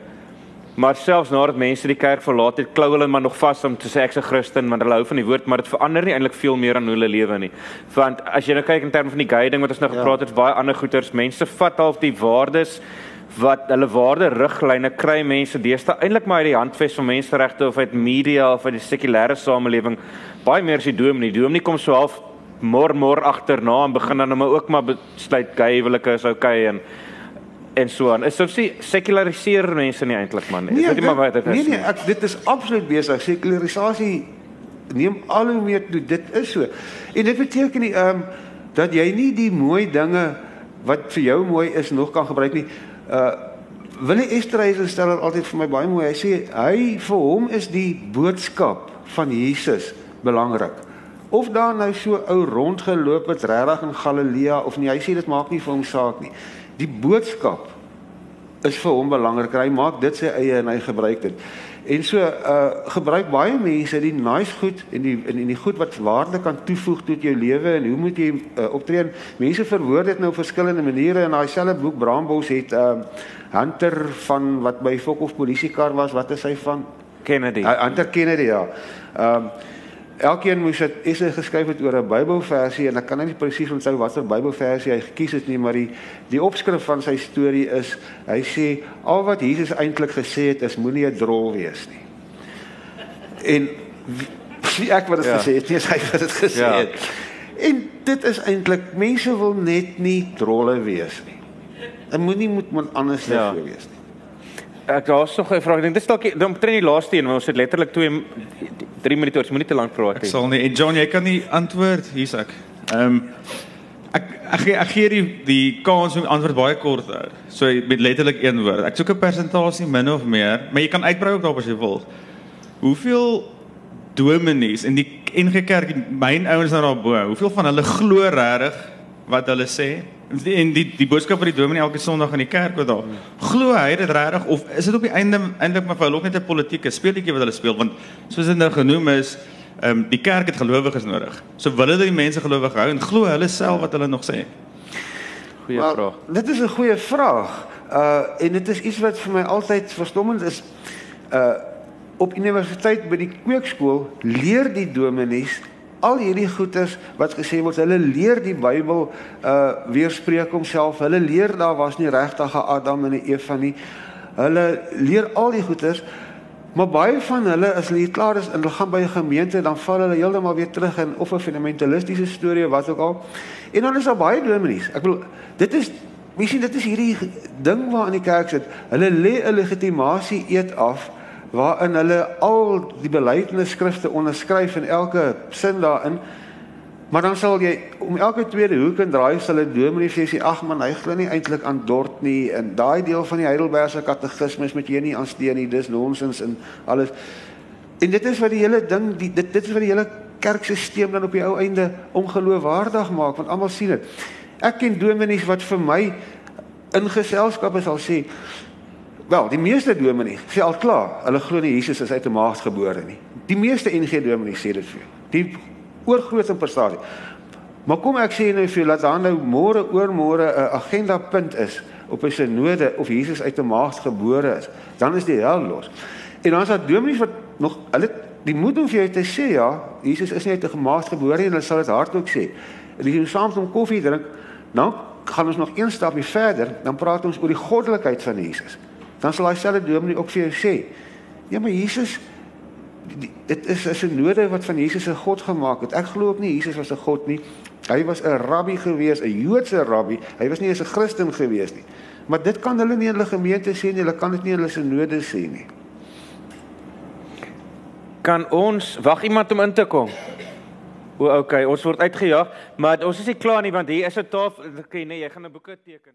Maar selfs nadat mense die kerk verlaat het, klou hulle maar nog vas om te sê ek's 'n Christen, want hulle hou van die woord, maar dit verander nie eintlik veel meer aan hoe hulle lewe nie. Want as jy nou kyk in terme van die guiding wat ons nou Ja. gepraat het, baie ander goeters, mense vat half die waardes wat hulle waarde riglyne kry mense deesdae eintlik maar uit die handves van menseregte of uit media of uit die sekulêre samelewing baie meer as die dominee. Die dominee kom so half mor mor agterna en begin dan nou maar ook maar besluit gay huwelike is okay en en so aan. Is so sê sekulariseer mense nie eintlik man. Is dit nie maar wat dit is? Nee nee, ek dit is absoluut besig. Sekularisasie neem al hoe meer toe. Dit is so. En dit beteken nie ehm um, dat jy nie die mooi dinge wat vir jou mooi is nog kan gebruik nie. Uh Willie Esterhuizen stel dit altyd vir my baie mooi. Hy sê hy vir hom is die boodskap van Jesus belangrik. Of daar nou so ou rondgeloop het regtig in Galilea of nie, hy sê dit maak nie vir hom saak nie. Die boodskap is vir hom belangrik. Hy maak dit sy eie en hy gebruik dit. En so uh gebruik baie mense die nice goed en die en, en die goed wat waarde kan toevoeg tot jou lewe en hoe moet jy uh, optree? Mense verwoord dit nou op verskillende maniere in daai selfe boek Braambos het uh Hunter van wat by Fokhof polisiekar was, wat is hy van? Kennedy. Uh, Hunter Kennedy ja. Ehm um, elkeen moes dit esse geskryf het oor 'n Bybelversie en ek kan nou nie presies onthou watter Bybelversie hy gekies het nie, maar die die opskrif van sy storie is hy sê al wat Jesus eintlik gesê het is moenie 'n drol wees nie. En wie- wie ek wat dit Ja. gesê het, nie is hy wat dit gesê Ja. het. En dit is eintlik mense wil net nie drolle wees nie. En moenie moet man anders ja. wees nie. Ek daar's nog 'n vraag. Ek dink dis dalk dan omtrent die laaste een, want ons het letterlik 2 3 minute, ons moenie te lank praat Ek nie. sal nie. En John, jy kan nie antwoord hier's ek. Ehm um, ek ek gee ek gee die die kans om antwoord baie kort te hou. So met letterlik een woord. Ek soek 'n persentasie min of meer, maar jy kan uitbrei ook daarop as jy wil. Hoeveel dominees in die NG Kerk, myn ouens nou daarbo, hoeveel van hulle glo regtig wat hulle sê? En die die boodskap wat die dominee elke Sondag in die kerk wat daar. Glo hy dit regtig of is dit op die einde eintlik maar vir hulle ook net 'n politieke speletjie wat hulle speel want soos dit nou genoem is, ehm um, die kerk het gelowiges nodig. So wil hulle die mense gelowig hou en glo hulle self wat hulle nog sê. Goeie Maar vraag. Dit is 'n goeie vraag. Uh en dit is iets wat vir my altyd verstommend is. Uh op universiteit by die kweekskool leer die dominees al hierdie goeters wat gesê word, hulle leer die Bybel uh weerspreek homself. Hulle leer daar was nie regtig 'n Adam en 'n Eva nie. Hulle leer al die goeters Maar baie van hulle as hulle klaar is en hulle gaan by 'n gemeente dan val hulle heeltemal weer terug in of 'n fundamentalistiese storie of wat ook al. En dan is daar baie dominees. Ek bedoel dit is mens sien dit is hierdie ding waar in die kerk sit. Hulle lê 'n legitimasie eet af waarin hulle al die belydenisskrifte onderskryf en elke sin daarin. Maar dan sal jy om elke tweede hoek en draai sal 'n dominee sê sê ag man hy glo nie eintlik aan dort nie en daai deel van die Heidelbergse katekismes met jy nie aansteen nie dis nonsens en alles. En dit is wat die hele ding die dit dit is wat die hele kerkstelsel dan op die ou einde ongeloofwaardig maak want almal sien dit. Ek ken dominees wat vir my in geselskappe sal sê Wel, die meeste dominees sê al klaar, hulle glo nie Jesus is uit 'n maagd gebore nie. Die meeste NG dominees sê dit vir jou. Die oorgrootste persentasie. Maar kom ek sê nou vir jou dat daar nou môre oor môre 'n agenda punt is op 'n sinode of Jesus uit 'n maagd gebore is, dan is die hel los. En dan is daar dominees wat nog hulle die moed om vir jou te sê ja, Jesus is nie uit 'n maagd gebore nie en hulle sal dit hardop sê. En as jy saam met hom koffie drink, dan gaan ons nog een stapie verder, dan praat ons oor die goddelikheid van Jesus. Dan sal daai selfde dominee ook vir jou sê, ja, maar Jesus dit is 'n sinode wat van Jesus 'n god gemaak het. Ek glo ook nie Jesus was 'n god nie. Hy was 'n rabbi gewees, 'n Joodse rabbi. Hy was nie eens 'n Christen gewees nie. Maar dit kan hulle nie in hulle gemeente sê nie. Hulle kan dit nie in hulle sinode sê nie. Kan ons wag iemand om in te kom? O, okay, ons word uitgejaag, maar ons is nie klaar nie want hier is 'n tafel, okay, nee, jy gaan 'n boeke teken.